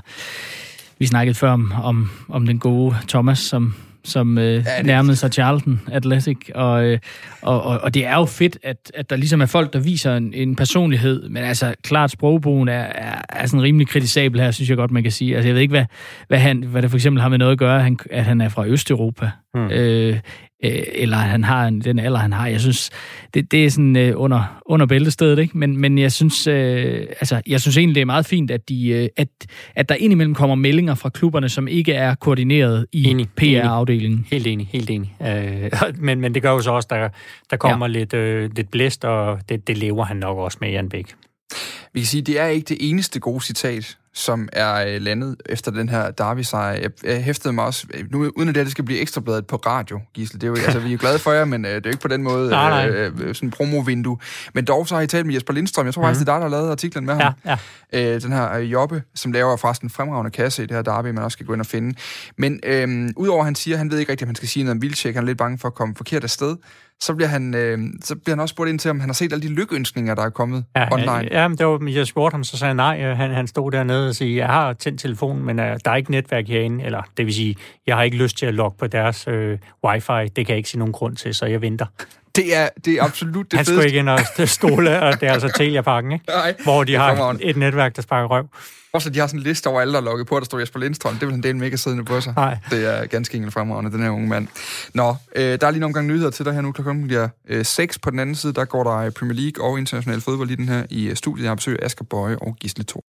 vi snakkede før om, om, om den gode Thomas, som som øh, ja, nærmede sig Charlton Athletic. Og, øh, og, og, og det er jo fedt, at, at der ligesom er folk, der viser en, en personlighed, men altså klart sprogbogen er, er, er sådan rimelig kritisabel her, synes jeg godt, man kan sige. Altså jeg ved ikke, hvad, hvad, han, hvad det for eksempel har med noget at gøre, han, at han er fra Østeuropa. Hmm. Øh, øh, eller han har en, den alder, han har. Jeg synes, det, det er sådan øh, under, under bæltestedet, ikke? Men, men jeg synes, øh, altså, jeg synes egentlig, det er meget fint, at, de, øh, at, at der indimellem kommer meldinger fra klubberne, som ikke er koordineret i PR-afdelingen. Helt enig, helt enig. Øh, men, men det gør jo så også, der, der kommer ja. lidt, øh, lidt blæst, og det, det lever han nok også med, Jan Bæk. Vi kan sige, det er ikke det eneste gode citat, som er øh, landet efter den her Derby-sejr. Jeg, jeg hæftede mig også, øh, nu, uden at det, det skal blive ekstrabladet på radio, Gisle. Det er jo, altså, vi er glade for jer, men øh, det er ikke på den måde nej, nej. Øh, sådan en promovindue. Men dog så har I talt med Jesper Lindstrøm. Jeg tror faktisk, det er dig, der har lavet artiklen med ham. Ja, ja. Øh, den her Jobbe, som laver faktisk fremragende kasse i det her Derby, man også skal gå ind og finde. Men øh, udover at han siger, at han ved ikke rigtigt, om han skal sige noget om Vildtjek, han er lidt bange for at komme forkert af sted, så bliver han, øh, så bliver han også spurgt ind til, om han har set alle de lykkeønskninger, der er kommet ja, online. Ja, ja, men det var, jeg spurgte ham, så sagde han nej. øh, Han, han stod dernede og sagde, jeg har tændt telefonen, men uh, der er ikke netværk herinde. Eller det vil sige, jeg har ikke lyst til at logge på deres øh, wifi. Det kan jeg ikke se nogen grund til, så jeg venter. Det er, det er absolut det Han skulle ikke ind og stole, og det er altså Telia-pakken, ikke? Nej, hvor de har et netværk, der sparker røv. Også, de har sådan en liste over alle, der er logget på, der står Jesper Lindstrøm. Det vil han dele mega siddende på sig. Nej. Det er ganske enkelt fremragende, den her unge mand. Nå, øh, der er lige nogle gange nyheder til dig her nu. Klokken bliver øh, 6 på den anden side. Der går der Premier League og international fodbold i den her i øh, studiet. Jeg har besøg af Asger Bøje og Gisle Thor.